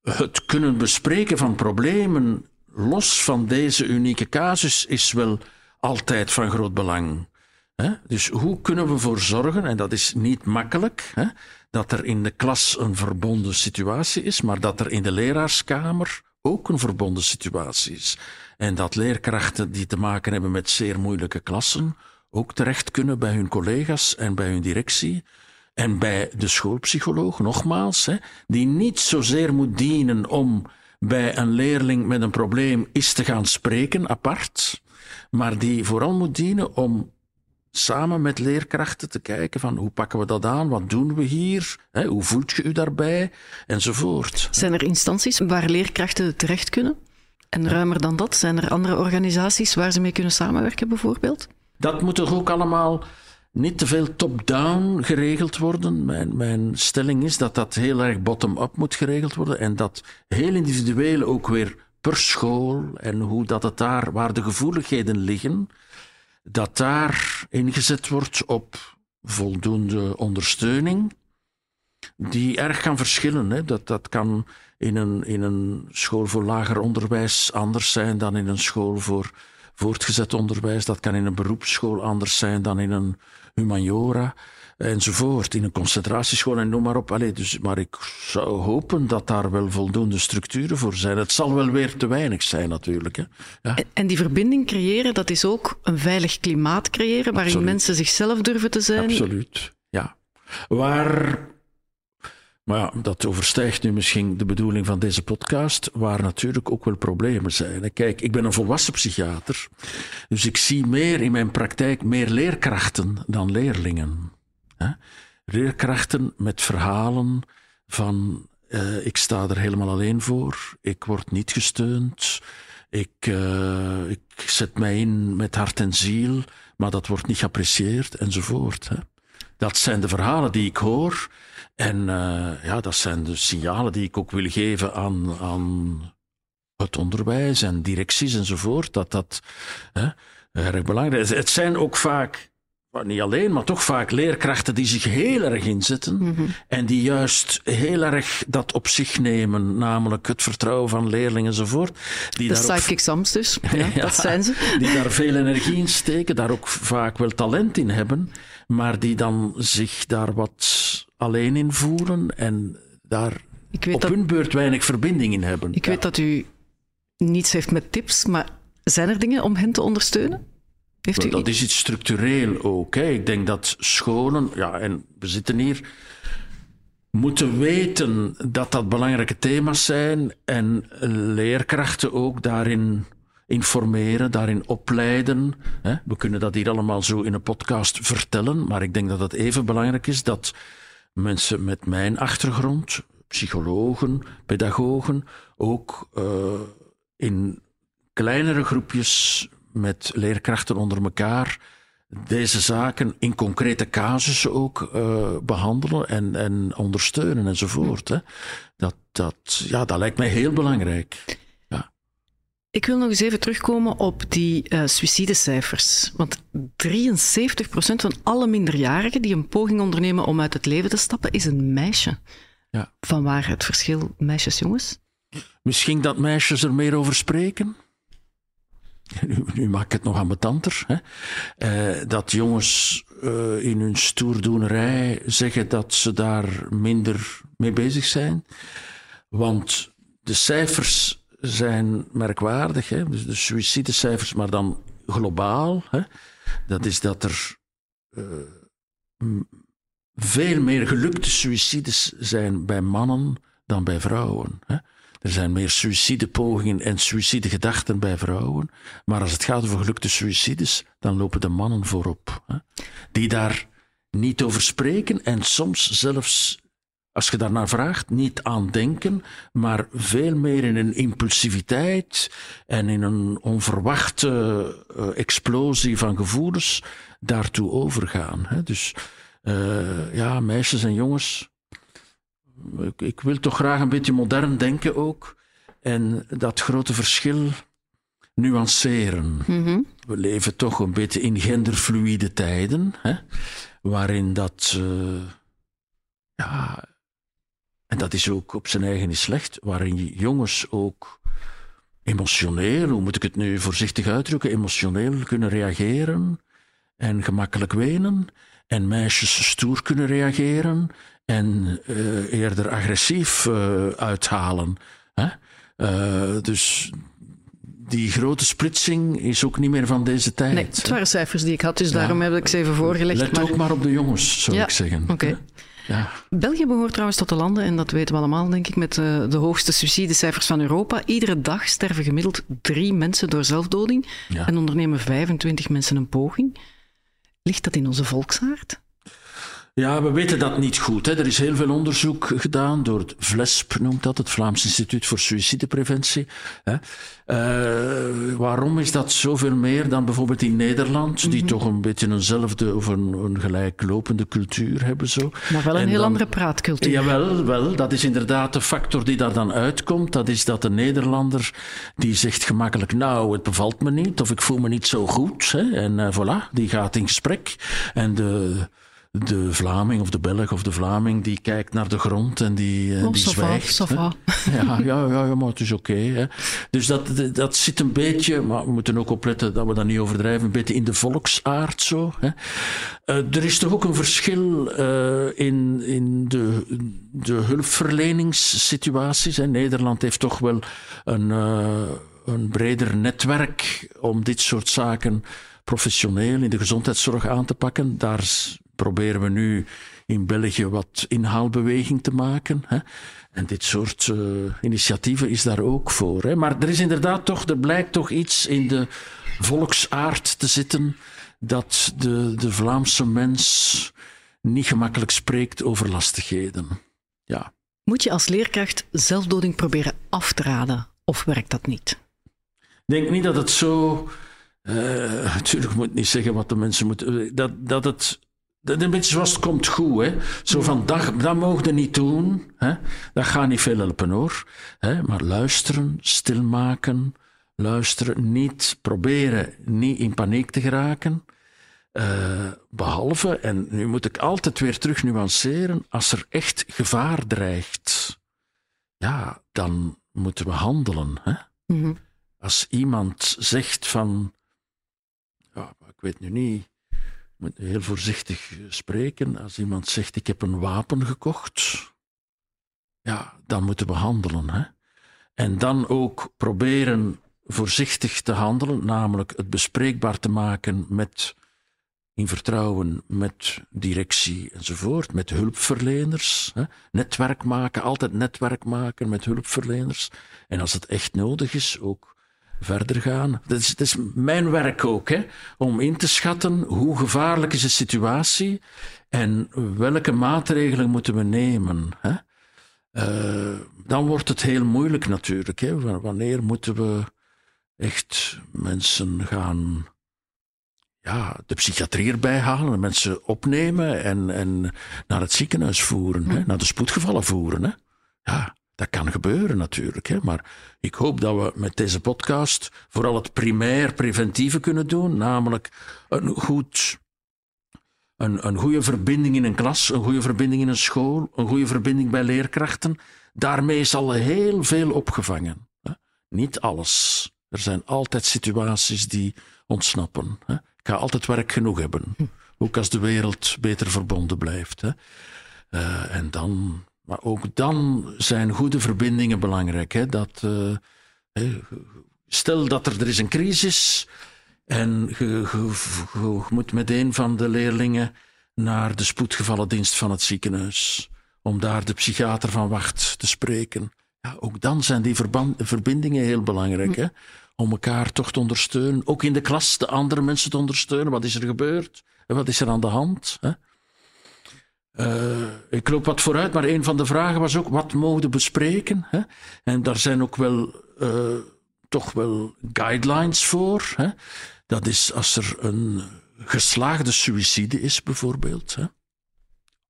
het kunnen bespreken van problemen los van deze unieke casus is wel altijd van groot belang. Hè? Dus hoe kunnen we ervoor zorgen, en dat is niet makkelijk, hè, dat er in de klas een verbonden situatie is, maar dat er in de leraarskamer ook een verbonden situatie is. En dat leerkrachten die te maken hebben met zeer moeilijke klassen ook terecht kunnen bij hun collega's en bij hun directie. En bij de schoolpsycholoog, nogmaals, hè, die niet zozeer moet dienen om bij een leerling met een probleem is te gaan spreken, apart, maar die vooral moet dienen om samen met leerkrachten te kijken van hoe pakken we dat aan, wat doen we hier, hè, hoe voelt je u daarbij, enzovoort. Zijn er instanties waar leerkrachten terecht kunnen? En ruimer dan dat, zijn er andere organisaties waar ze mee kunnen samenwerken bijvoorbeeld? Dat moet toch ook allemaal niet te veel top-down geregeld worden. Mijn, mijn stelling is dat dat heel erg bottom-up moet geregeld worden en dat heel individueel ook weer per school en hoe dat het daar, waar de gevoeligheden liggen, dat daar ingezet wordt op voldoende ondersteuning, die erg kan verschillen. Hè. Dat, dat kan in een, in een school voor lager onderwijs anders zijn dan in een school voor voortgezet onderwijs. Dat kan in een beroepsschool anders zijn dan in een humaniora enzovoort. In een concentratieschool en noem maar op. Allee, dus, maar ik zou hopen dat daar wel voldoende structuren voor zijn. Het zal wel weer te weinig zijn natuurlijk. Hè. Ja. En die verbinding creëren, dat is ook een veilig klimaat creëren waarin Absoluut. mensen zichzelf durven te zijn. Absoluut, ja. Waar maar ja, dat overstijgt nu misschien de bedoeling van deze podcast, waar natuurlijk ook wel problemen zijn. Kijk, ik ben een volwassen psychiater, dus ik zie meer in mijn praktijk meer leerkrachten dan leerlingen. Leerkrachten met verhalen van uh, ik sta er helemaal alleen voor, ik word niet gesteund, ik, uh, ik zet mij in met hart en ziel, maar dat wordt niet geapprecieerd enzovoort. Hè. Dat zijn de verhalen die ik hoor. En uh, ja, dat zijn de signalen die ik ook wil geven aan, aan het onderwijs en directies enzovoort. Dat dat hè, erg belangrijk is. Het zijn ook vaak, niet alleen, maar toch vaak leerkrachten die zich heel erg inzetten. Mm -hmm. En die juist heel erg dat op zich nemen, namelijk het vertrouwen van leerlingen enzovoort. Die de psychic exams dus, [LAUGHS] ja, ja, dat zijn ze. Die daar veel energie in steken, daar ook vaak wel talent in hebben, maar die dan zich daar wat alleen in voelen en daar op dat, hun beurt weinig verbinding in hebben. Ik ja. weet dat u niets heeft met tips, maar zijn er dingen om hen te ondersteunen? Heeft u dat is iets structureel ook. Hè. Ik denk dat scholen, ja, en we zitten hier, moeten weten dat dat belangrijke thema's zijn en leerkrachten ook daarin informeren, daarin opleiden. We kunnen dat hier allemaal zo in een podcast vertellen, maar ik denk dat het even belangrijk is dat mensen met mijn achtergrond, psychologen, pedagogen, ook uh, in kleinere groepjes met leerkrachten onder elkaar deze zaken in concrete casussen ook uh, behandelen en, en ondersteunen enzovoort. Hè. Dat, dat, ja, dat lijkt mij heel belangrijk. Ik wil nog eens even terugkomen op die uh, suïcidecijfers. Want 73% van alle minderjarigen die een poging ondernemen om uit het leven te stappen, is een meisje. Ja. Van waar het verschil meisjes-jongens? Misschien dat meisjes er meer over spreken? Nu, nu maak ik het nog ambetanter. Hè? Uh, dat jongens uh, in hun stoerdoenerij zeggen dat ze daar minder mee bezig zijn. Want de cijfers zijn merkwaardig. Hè? Dus de suïcidecijfers, maar dan globaal. Hè? Dat is dat er uh, veel meer gelukte suïcides zijn bij mannen dan bij vrouwen. Hè? Er zijn meer suïcidepogingen en suïcidegedachten bij vrouwen. Maar als het gaat over gelukte suïcides, dan lopen de mannen voorop. Hè? Die daar niet over spreken en soms zelfs, als je daarnaar vraagt, niet aan denken, maar veel meer in een impulsiviteit en in een onverwachte uh, explosie van gevoelens daartoe overgaan. Hè? Dus uh, ja, meisjes en jongens, ik, ik, wil toch graag een beetje modern denken ook. En dat grote verschil nuanceren. Mm -hmm. We leven toch een beetje in genderfluïde tijden, hè, waarin dat. Uh, ja. En dat is ook op zijn eigen niet slecht, waarin jongens ook emotioneel, hoe moet ik het nu voorzichtig uitdrukken, emotioneel kunnen reageren en gemakkelijk wenen. En meisjes stoer kunnen reageren en uh, eerder agressief uh, uithalen. Hè? dus die grote splitsing is ook niet meer van deze tijd. Nee, het waren cijfers die ik had, dus daarom heb ik ze even voorgelegd. Let ook maar op de jongens, zou ik zeggen. Oké. Ja. België behoort trouwens tot de landen, en dat weten we allemaal, denk ik, met de, de hoogste suicidecijfers van Europa. Iedere dag sterven gemiddeld drie mensen door zelfdoding en ondernemen 25 mensen een poging. Ligt dat in onze volksaard? Ja, we weten dat niet goed. Hè. Er is heel veel onderzoek gedaan door het VLESP, noemt dat, het Vlaams Instituut voor Suïcidepreventie. Hè. Uh, waarom is dat zoveel meer dan bijvoorbeeld in Nederland, die mhm. toch een beetje eenzelfde of een, een gelijklopende cultuur hebben? Zo. Maar wel een heel andere praatcultuur. Jawel, wel, dat is inderdaad de factor die daar dan uitkomt. Dat is dat de Nederlander die zegt gemakkelijk, nou, het bevalt me niet, of ik voel me niet zo goed. Hè, en uh, voilà, die gaat in gesprek. En de de Vlaming of de Belg of de Vlaming die kijkt naar de grond en die, uh, die zwijgt. [LAUGHS] ja, ja, ja, ja, maar het is oké. dus dat, dat zit een beetje, maar we moeten ook opletten dat we dat niet overdrijven, een beetje in de volksaard zo. Hè. Uh, er is toch ook een verschil uh, in, in de, de hulpverleningssituaties. Hè. Nederland heeft toch wel een, een breder netwerk om dit soort zaken professioneel in de gezondheidszorg aan te pakken. Daar proberen we nu in België wat inhaalbeweging te maken. Hè. En dit soort uh, initiatieven is daar ook voor. Hè. Maar er is inderdaad toch, er blijkt toch iets in de volksaard te zitten dat de, de Vlaamse mens niet gemakkelijk spreekt over lastigheden. Ja. Moet je als leerkracht zelfdoding proberen af te raden, of werkt dat niet? Ik denk niet dat het zo. Uh, [LAUGHS] natuurlijk moet ik niet zeggen wat de mensen moeten. Dat, dat het dat een beetje zoals het komt goed, hè. Zo van, dat, dat mogen we niet doen, hè. Dat gaat niet veel helpen, hoor. Hè? Maar luisteren, stilmaken, luisteren, niet proberen niet in paniek te geraken. Uh, behalve, en nu moet ik altijd weer terug nuanceren, als er echt gevaar dreigt, ja, dan moeten we handelen. Hè? Mm Als iemand zegt van, ja, ik weet nu niet, moet heel voorzichtig spreken. Als iemand zegt: Ik heb een wapen gekocht, ja, dan moeten we handelen. Hè? En dan ook proberen voorzichtig te handelen, namelijk het bespreekbaar te maken met, in vertrouwen met directie enzovoort, met hulpverleners. Hè? Netwerk maken, altijd netwerk maken met hulpverleners. En als het echt nodig is, ook verder gaan. Dat is, dat is mijn werk ook, hè, om in te schatten hoe gevaarlijk is de situatie en welke maatregelen moeten we nemen. Hè. Uh, dan wordt het heel moeilijk natuurlijk. Hè. Wanneer moeten we echt mensen gaan ja, de psychiatrie erbij halen, mensen opnemen en, en naar het ziekenhuis voeren, hè, naar de spoedgevallen voeren. Hè. Ja, dat kan gebeuren natuurlijk, hè? maar ik hoop dat we met deze podcast vooral het primair preventieve kunnen doen, namelijk een, goed, een, een goede verbinding in een klas, een goede verbinding in een school, een goede verbinding bij leerkrachten. Daarmee is al heel veel opgevangen. Hè? Niet alles. Er zijn altijd situaties die ontsnappen. Hè? Ik ga altijd werk genoeg hebben. Hm. Ook als de wereld beter verbonden blijft. Hè? Uh, en dan maar ook dan zijn goede verbindingen belangrijk. Hè? Dat, uh, stel dat er, er is een crisis en je, moet met een van de leerlingen naar de spoedgevallendienst van het ziekenhuis om daar de psychiater van wacht te spreken. Ja, ook dan zijn die verbindingen heel belangrijk. Hè? Om elkaar toch te ondersteunen. Ook in de klas de andere mensen te ondersteunen. Wat is er gebeurd? Wat is er aan de hand? Hè? Uh, ik loop wat vooruit, maar een van de vragen was ook: wat mogen we bespreken? Hè? En daar zijn ook wel, uh, toch wel guidelines voor. Hè? Dat is als er een geslaagde suïcide is, bijvoorbeeld. Hè?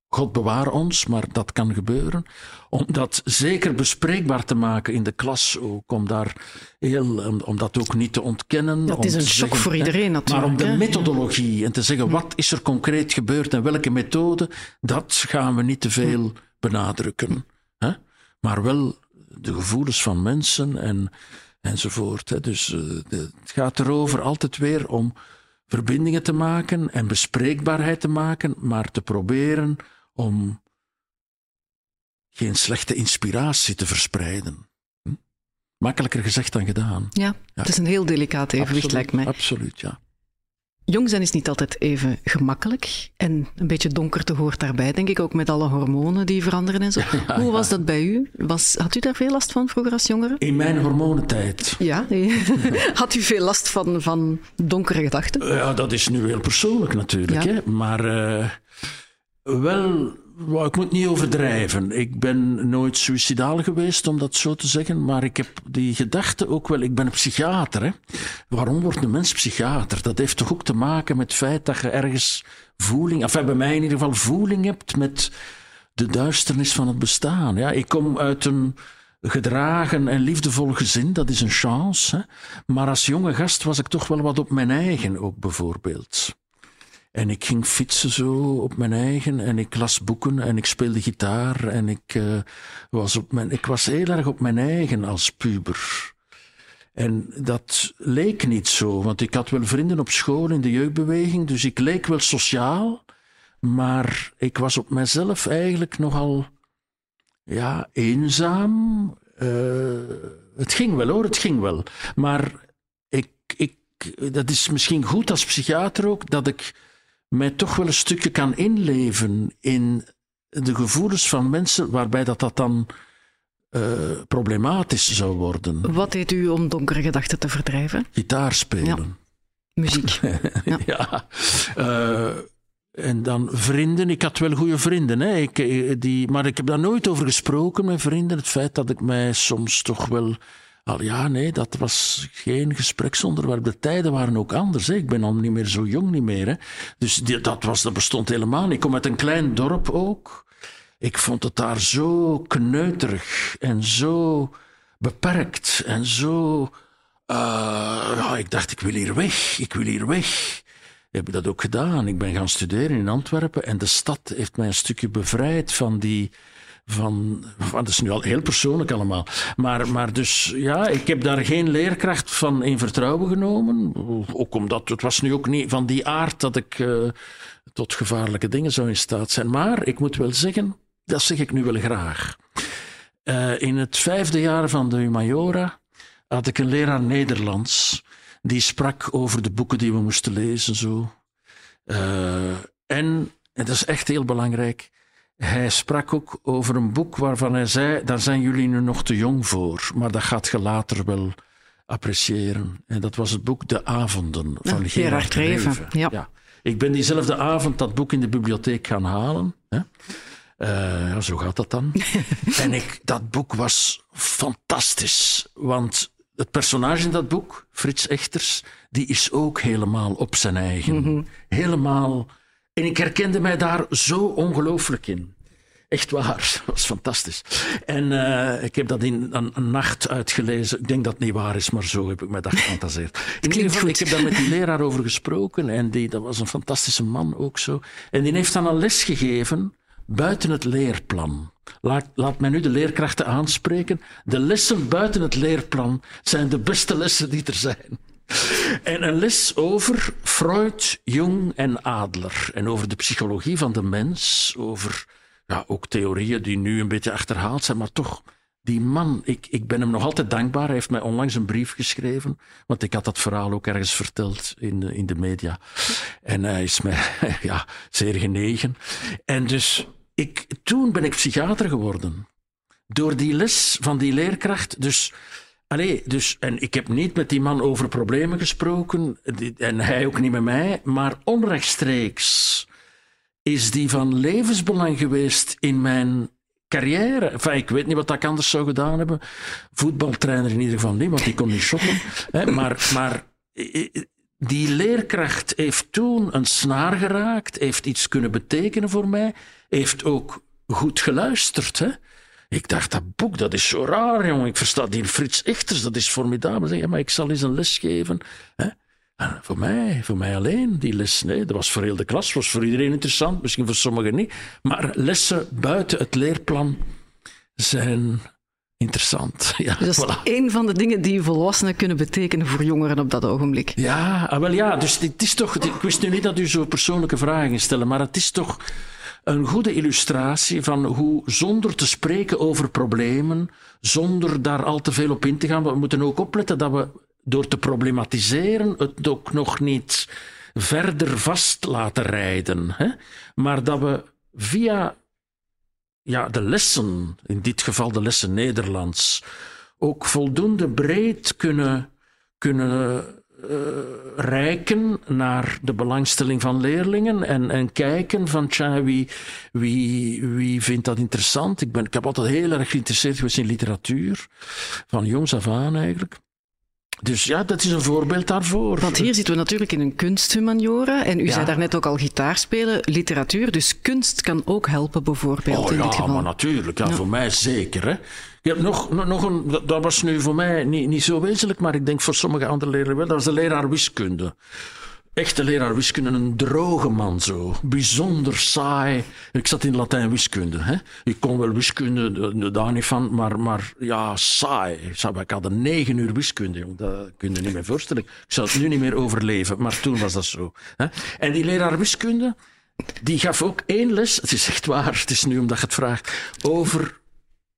God bewaar ons, maar dat kan gebeuren. Om dat zeker bespreekbaar te maken in de klas ook, om, daar heel, om dat ook niet te ontkennen. Dat is een shock voor iedereen natuurlijk. Maar om de methodologie en te zeggen wat is er concreet gebeurd en welke methode, dat gaan we niet te veel benadrukken. Hè? Maar wel de gevoelens van mensen en, enzovoort. Hè? Dus uh, het gaat erover altijd weer om verbindingen te maken en bespreekbaarheid te maken, maar te proberen om geen slechte inspiratie te verspreiden. Hm? Makkelijker gezegd dan gedaan. Ja, het is een heel delicaat evenwicht, Absoluut, lijkt mij. Absoluut, ja. Jong zijn is niet altijd even gemakkelijk. En een beetje donkerte hoort daarbij, denk ik, ook met alle hormonen die veranderen en zo. [LAUGHS] Hoe was dat bij u? Was, had u daar veel last van vroeger als jongere? In mijn hormonentijd. Ja, [LAUGHS] had u veel last van, van donkere gedachten? Ja, dat is nu heel persoonlijk natuurlijk. Hè? Maar eh, wel, ik moet niet overdrijven. Ik ben nooit suicidaal geweest, om dat zo te zeggen. Maar ik heb die gedachte ook wel. Ik ben een psychiater. Hè? Waarom wordt een mens psychiater? Dat heeft toch ook te maken met het feit dat je ergens voeling, enfin bij mij in ieder geval voeling hebt met de duisternis van het bestaan. Ja, ik kom uit een gedragen en liefdevol gezin, dat is een chance. Hè? Maar als jonge gast was ik toch wel wat op mijn eigen ook bijvoorbeeld. En ik ging fietsen zo op mijn eigen en ik las boeken en ik speelde gitaar en ik, uh, was, op mijn, ik was heel erg op mijn eigen als puber. En dat leek niet zo, want ik had wel vrienden op school in de jeugdbeweging, dus ik leek wel sociaal, maar ik was op mezelf eigenlijk nogal ja, eenzaam. Uh, het ging wel hoor, het ging wel. Maar ik, ik, dat is misschien goed als psychiater ook, dat ik mij toch wel een stukje kan inleven in de gevoelens van mensen waarbij dat, dat dan uh, problematisch zou worden. Wat deed u om donkere gedachten te verdrijven? Gitaar spelen. Ja. Muziek. [LAUGHS] ja. ja. Uh, en dan vrienden. Ik had wel goede vrienden, hè. Ik, die, maar ik heb daar nooit over gesproken met vrienden. Het feit dat ik mij soms toch wel. Al ja, nee, dat was geen gespreksonderwerp. De tijden waren ook anders. Ik ben al niet meer zo jong niet meer. Hè. Dus dat, was, dat bestond helemaal. Ik kom uit een klein dorp ook. Ik vond het daar zo kneuterig en zo beperkt en zo. Uh, ja, ik dacht, ik wil hier weg. Ik wil hier weg heb ik dat ook gedaan. Ik ben gaan studeren in Antwerpen en de stad heeft mij een stukje bevrijd van die. Van, dat is nu al heel persoonlijk allemaal. Maar, maar dus ja, ik heb daar geen leerkracht van in vertrouwen genomen. Ook omdat het was nu ook niet van die aard dat ik uh, tot gevaarlijke dingen zou in staat zijn. Maar ik moet wel zeggen, dat zeg ik nu wel graag. Uh, in het vijfde jaar van de Humajora had ik een leraar Nederlands die sprak over de boeken die we moesten lezen. Zo. Uh, en, en dat is echt heel belangrijk, hij sprak ook over een boek waarvan hij zei, daar zijn jullie nu nog te jong voor, maar dat gaat je later wel appreciëren. En dat was het boek De Avonden van ja, Gerard Reven. Ja. ja. Ik ben diezelfde avond dat boek in de bibliotheek gaan halen. Hè? Uh, ja, zo gaat dat dan. [LAUGHS] en ik, dat boek was fantastisch, want het personage in dat boek, Frits Echters, die is ook helemaal op zijn eigen. Mhm. Mm -hmm. Helemaal. En ik herkende mij daar zo ongelooflijk in. Echt waar, [LAUGHS] dat was fantastisch. En uh, ik heb dat in een, een, nacht uitgelezen. Ik denk dat het niet waar is, maar zo heb ik mij dat [LAUGHS] gefantaseerd. In ieder geval, ik heb daar met die [LAUGHS] leraar over gesproken. En die, dat was een fantastische man ook zo. En die heeft dan een les gegeven buiten het leerplan. Laat, laat mij nu de leerkrachten aanspreken. De lessen buiten het leerplan zijn de beste lessen die er zijn. En een les over Freud, Jung en Adler. En over de psychologie van de mens. Over ja, ook theorieën die nu een beetje achterhaald zijn, maar toch. Die man, ik, ik ben hem nog altijd dankbaar. Hij heeft mij onlangs een brief geschreven. Want ik had dat verhaal ook ergens verteld in de, in de media. En hij is mij [LAUGHS] ja, zeer genegen. En dus ik, toen ben ik psychiater geworden. Door die les van die leerkracht. Dus, allee, dus, en ik heb niet met die man over problemen gesproken. En hij ook niet met mij. Maar onrechtstreeks is die van levensbelang geweest in mijn carrière. Enfin, ik weet niet wat ik anders zou gedaan hebben. Voetbaltrainer in ieder geval niet, want die kon niet shoppen. [LAUGHS] maar, maar die leerkracht heeft toen een snaar geraakt, heeft iets kunnen betekenen voor mij, heeft ook goed geluisterd. Hè? Ik dacht, dat boek, dat is zo raar, jongen. Ik versta die Frits Echters, dat is formidabel. Zeg, maar ik zal eens een les geven. Hè? En voor mij, voor mij alleen, die les. Nee, dat was voor heel de klas, was voor iedereen interessant, misschien voor sommigen niet. Maar lessen buiten het leerplan zijn interessant. [LAUGHS] Ja, dus dat is voilà. een van de dingen die volwassenen kunnen betekenen voor jongeren op dat ogenblik. Ja, ah, wel ja, dus het is toch, ik wist nu niet dat u zo persoonlijke vragen stelde, maar het is toch een goede illustratie van hoe zonder te spreken over problemen, zonder daar al te veel op in te gaan, we moeten ook opletten dat we door te problematiseren het ook nog niet verder vast laten rijden. Hè? Maar dat we via ja, de lessen, in dit geval de lessen Nederlands, ook voldoende breed kunnen, kunnen uh, reiken naar de belangstelling van leerlingen en, en kijken van tja, wie, wie, wie vindt dat interessant. Ik, ben, ik heb altijd heel erg geïnteresseerd geweest in literatuur, van jongs af aan eigenlijk. Dus ja, dat is een voorbeeld daarvoor. Want hier zitten we natuurlijk in een kunsthumaniora. En u ja. zei daarnet ook al gitaar spelen, literatuur. Dus kunst kan ook helpen, bijvoorbeeld, oh, in ja, dit geval. maar natuurlijk. Ja, ja. Voor mij zeker. Hè. Je hebt nog, nog een, dat was nu voor mij niet, niet zo wezenlijk, maar ik denk voor sommige andere leraren wel. Dat was de leraar wiskunde. Echte leraar wiskunde, een droge man zo. Bijzonder saai. Ik zat in Latijn wiskunde. Hè. Ik kon wel wiskunde, daar niet van, maar, maar ja, saai. Ik had een negen uur wiskunde, dat kun je niet meer voorstellen. Ik zou het nu niet meer overleven, maar toen was dat zo. Hè. En die leraar wiskunde, die gaf ook één les, het is echt waar, het is nu omdat je het vraagt, over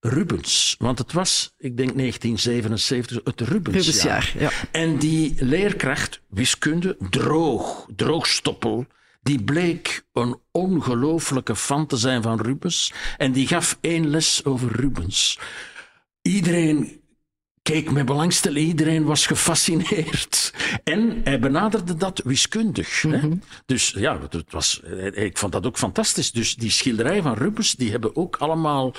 Rubens. Want het was, ik denk 1977, het Rubensjaar. Rubensjaar ja. En die leerkracht, wiskunde, droog, droogstoppel, die bleek een ongelooflijke fan te zijn van Rubens. En die gaf één les over Rubens. Iedereen keek met belangstelling, iedereen was gefascineerd. [LAUGHS] En hij benaderde dat wiskundig. Mm -hmm. hè? Dus ja, het was, ik vond dat ook fantastisch. Dus die schilderijen van Rubens, die hebben ook allemaal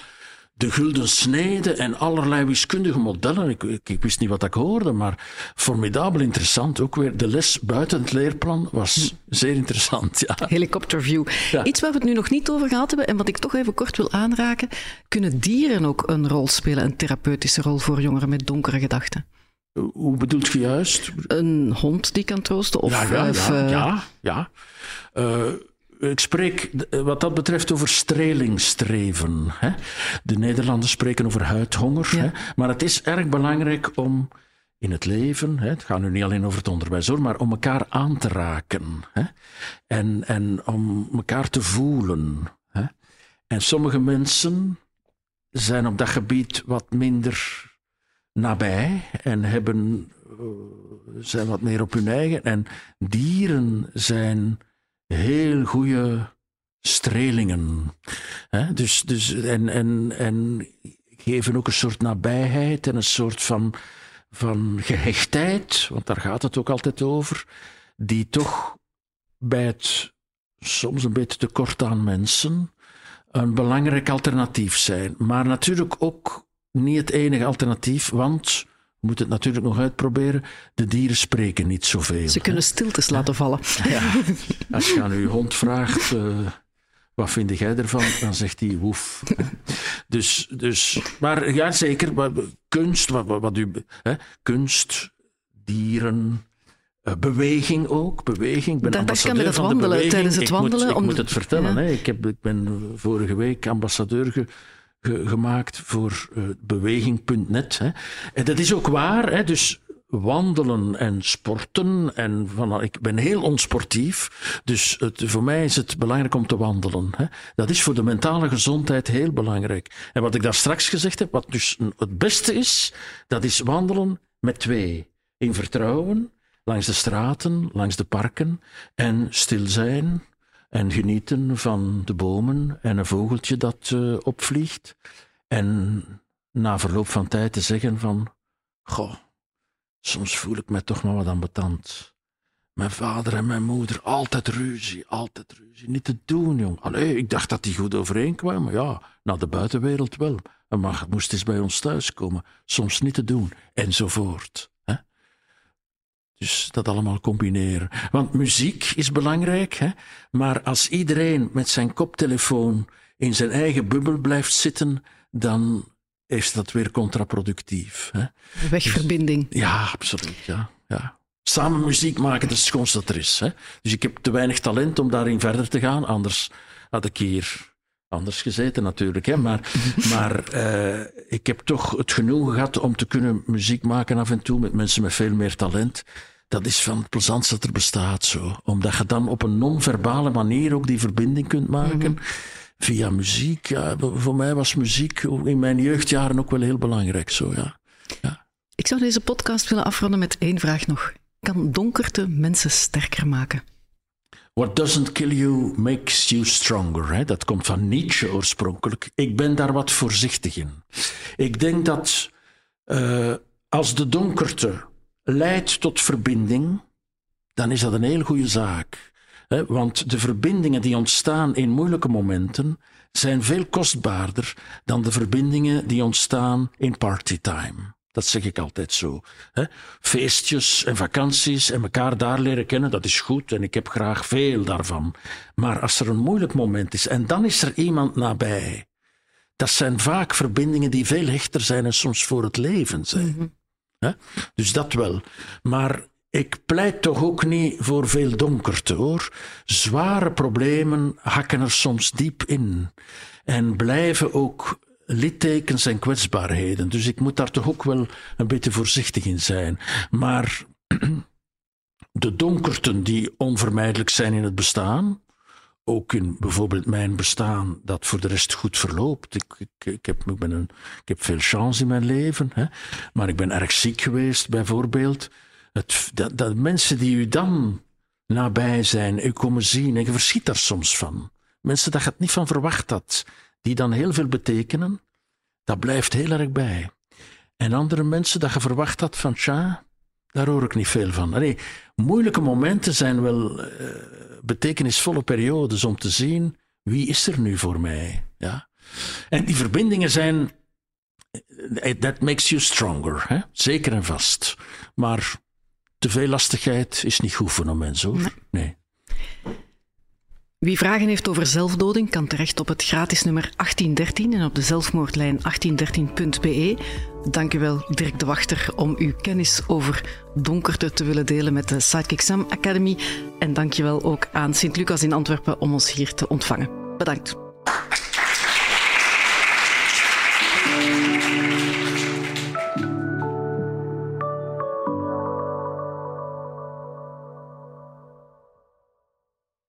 de gulden snede en allerlei wiskundige modellen. Ik, ik, ik, wist niet wat ik hoorde, maar formidabel interessant. Ook weer de les buiten het leerplan was zeer interessant. Ja. Helikopterview. Ja. Iets waar we het nu nog niet over gehad hebben en wat ik toch even kort wil aanraken. Kunnen dieren ook een rol spelen, een therapeutische rol voor jongeren met donkere gedachten? Hoe bedoelt je juist? Een hond die kan troosten? Of, ja, ja, of, ja. ja, ja. Uh, ik spreek wat dat betreft over strelingstreven. Hè? De Nederlanders spreken over huidhonger. Ja. Hè? Maar het is erg belangrijk om in het leven, hè, het gaat nu niet alleen over het onderwijs hoor, maar om elkaar aan te raken. Hè? En, en om elkaar te voelen. Hè? En sommige mensen zijn op dat gebied wat minder nabij en hebben, zijn wat meer op hun eigen. En dieren zijn heel goede strelingen. Dus, dus, en, en, en geven ook een soort nabijheid en een soort van, van gehechtheid, want daar gaat het ook altijd over, die toch bij het soms een beetje tekort aan mensen een belangrijk alternatief zijn. Maar natuurlijk ook niet het enige alternatief, want moet het natuurlijk nog uitproberen. De dieren spreken niet zoveel. Ze kunnen stiltes laten vallen. Ja. [LAUGHS] Als je aan uw hond vraagt, uh, wat vind jij ervan? Dan zegt hij woef. dus, dus, maar ja, zeker. Maar, kunst, wat, wat u, hè, kunst, dieren, uh, beweging ook, beweging. Ik ben dat, ambassadeur dat van wandelen, de beweging. tijdens het ik wandelen. Moet, om... Ik moet het vertellen. Ja. Hè. Ik, heb, ik ben vorige week ambassadeur ge, ge, gemaakt voor uh, beweging.net. En dat is ook waar. Hè. Dus wandelen en sporten. En van, ik ben heel onsportief. Dus het, voor mij is het belangrijk om te wandelen. Hè. Dat is voor de mentale gezondheid heel belangrijk. En wat ik daar straks gezegd heb, wat dus het beste is, dat is wandelen met twee. In vertrouwen langs de straten, langs de parken en stil zijn en genieten van de bomen en een vogeltje dat uh, opvliegt. En na verloop van tijd te zeggen van, goh, soms voel ik me toch maar wat ambetant. Mijn vader en mijn moeder, altijd ruzie, altijd ruzie. Niet te doen, jong. Allee, ik dacht dat die goed overeenkwamen. Ja, naar de buitenwereld wel. Maar moest eens bij ons thuiskomen. Soms niet te doen. Enzovoort. Dus dat allemaal combineren. Want muziek is belangrijk, hè? maar als iedereen met zijn koptelefoon in zijn eigen bubbel blijft zitten, dan is dat weer contraproductief. Hè? Wegverbinding. Dus, ja, absoluut. Ja, ja. Samen muziek maken, dat is het schoonste dat er is. Hè? Dus ik heb te weinig talent om daarin verder te gaan, anders had ik hier anders gezeten natuurlijk. Hè? Maar, [LAUGHS] maar uh, ik heb toch het genoegen gehad om te kunnen muziek maken af en toe met mensen met veel meer talent dat is van het plezantste dat er bestaat zo. Omdat je dan op een non-verbale manier ook die verbinding kunt maken. Via muziek. Ja, voor mij was muziek in mijn jeugdjaren ook wel heel belangrijk. Zo, ja. ja. Ik zou deze podcast willen afronden met één vraag nog. Kan donkerte mensen sterker maken? What doesn't kill you makes you stronger. Hè? Dat komt van Nietzsche oorspronkelijk. Ik ben daar wat voorzichtig in. Ik denk dat uh, als de donkerte leidt tot verbinding, dan is dat een heel goede zaak. Want de verbindingen die ontstaan in moeilijke momenten zijn veel kostbaarder dan de verbindingen die ontstaan in partytime. Dat zeg ik altijd zo. Feestjes en vakanties en elkaar daar leren kennen, dat is goed en ik heb graag veel daarvan. Maar als er een moeilijk moment is en dan is er iemand nabij, dat zijn vaak verbindingen die veel hechter zijn en soms voor het leven zijn. Mm Dus dat wel. Maar ik pleit toch ook niet voor veel donkerte hoor. Zware problemen hakken er soms diep in en blijven ook littekens en kwetsbaarheden. Dus ik moet daar toch ook wel een beetje voorzichtig in zijn. Maar [CLEARS THROAT] de donkerten die onvermijdelijk zijn in het bestaan, ook in bijvoorbeeld mijn bestaan, dat voor de rest goed verloopt. Ik, ik, ik, heb, ik, ben een, ik heb veel chance in mijn leven, hè? maar ik ben erg ziek geweest, bijvoorbeeld. Het, dat, dat mensen die u dan nabij zijn, u komen zien, en je verschiet daar soms van. Mensen dat je het niet van verwacht had, die dan heel veel betekenen, dat blijft heel erg bij. En andere mensen dat je verwacht had van, tja, daar hoor ik niet veel van. Nee, moeilijke momenten zijn wel uh, betekenisvolle periodes om te zien wie is er nu voor mij. Ja? En die verbindingen zijn, eh, that makes you stronger, hè? zeker en vast. Maar te veel lastigheid is niet goed voor een mens hoor. nee. Wie vragen heeft over zelfdoding kan terecht op het gratis nummer 1813 en op de zelfmoordlijn 1813.be. Dank u wel, Dirk de Wachter, om uw kennis over donkerte te willen delen met de Sidekick Sam Academy. En dank je wel ook aan Sint-Lucas in Antwerpen om ons hier te ontvangen. Bedankt.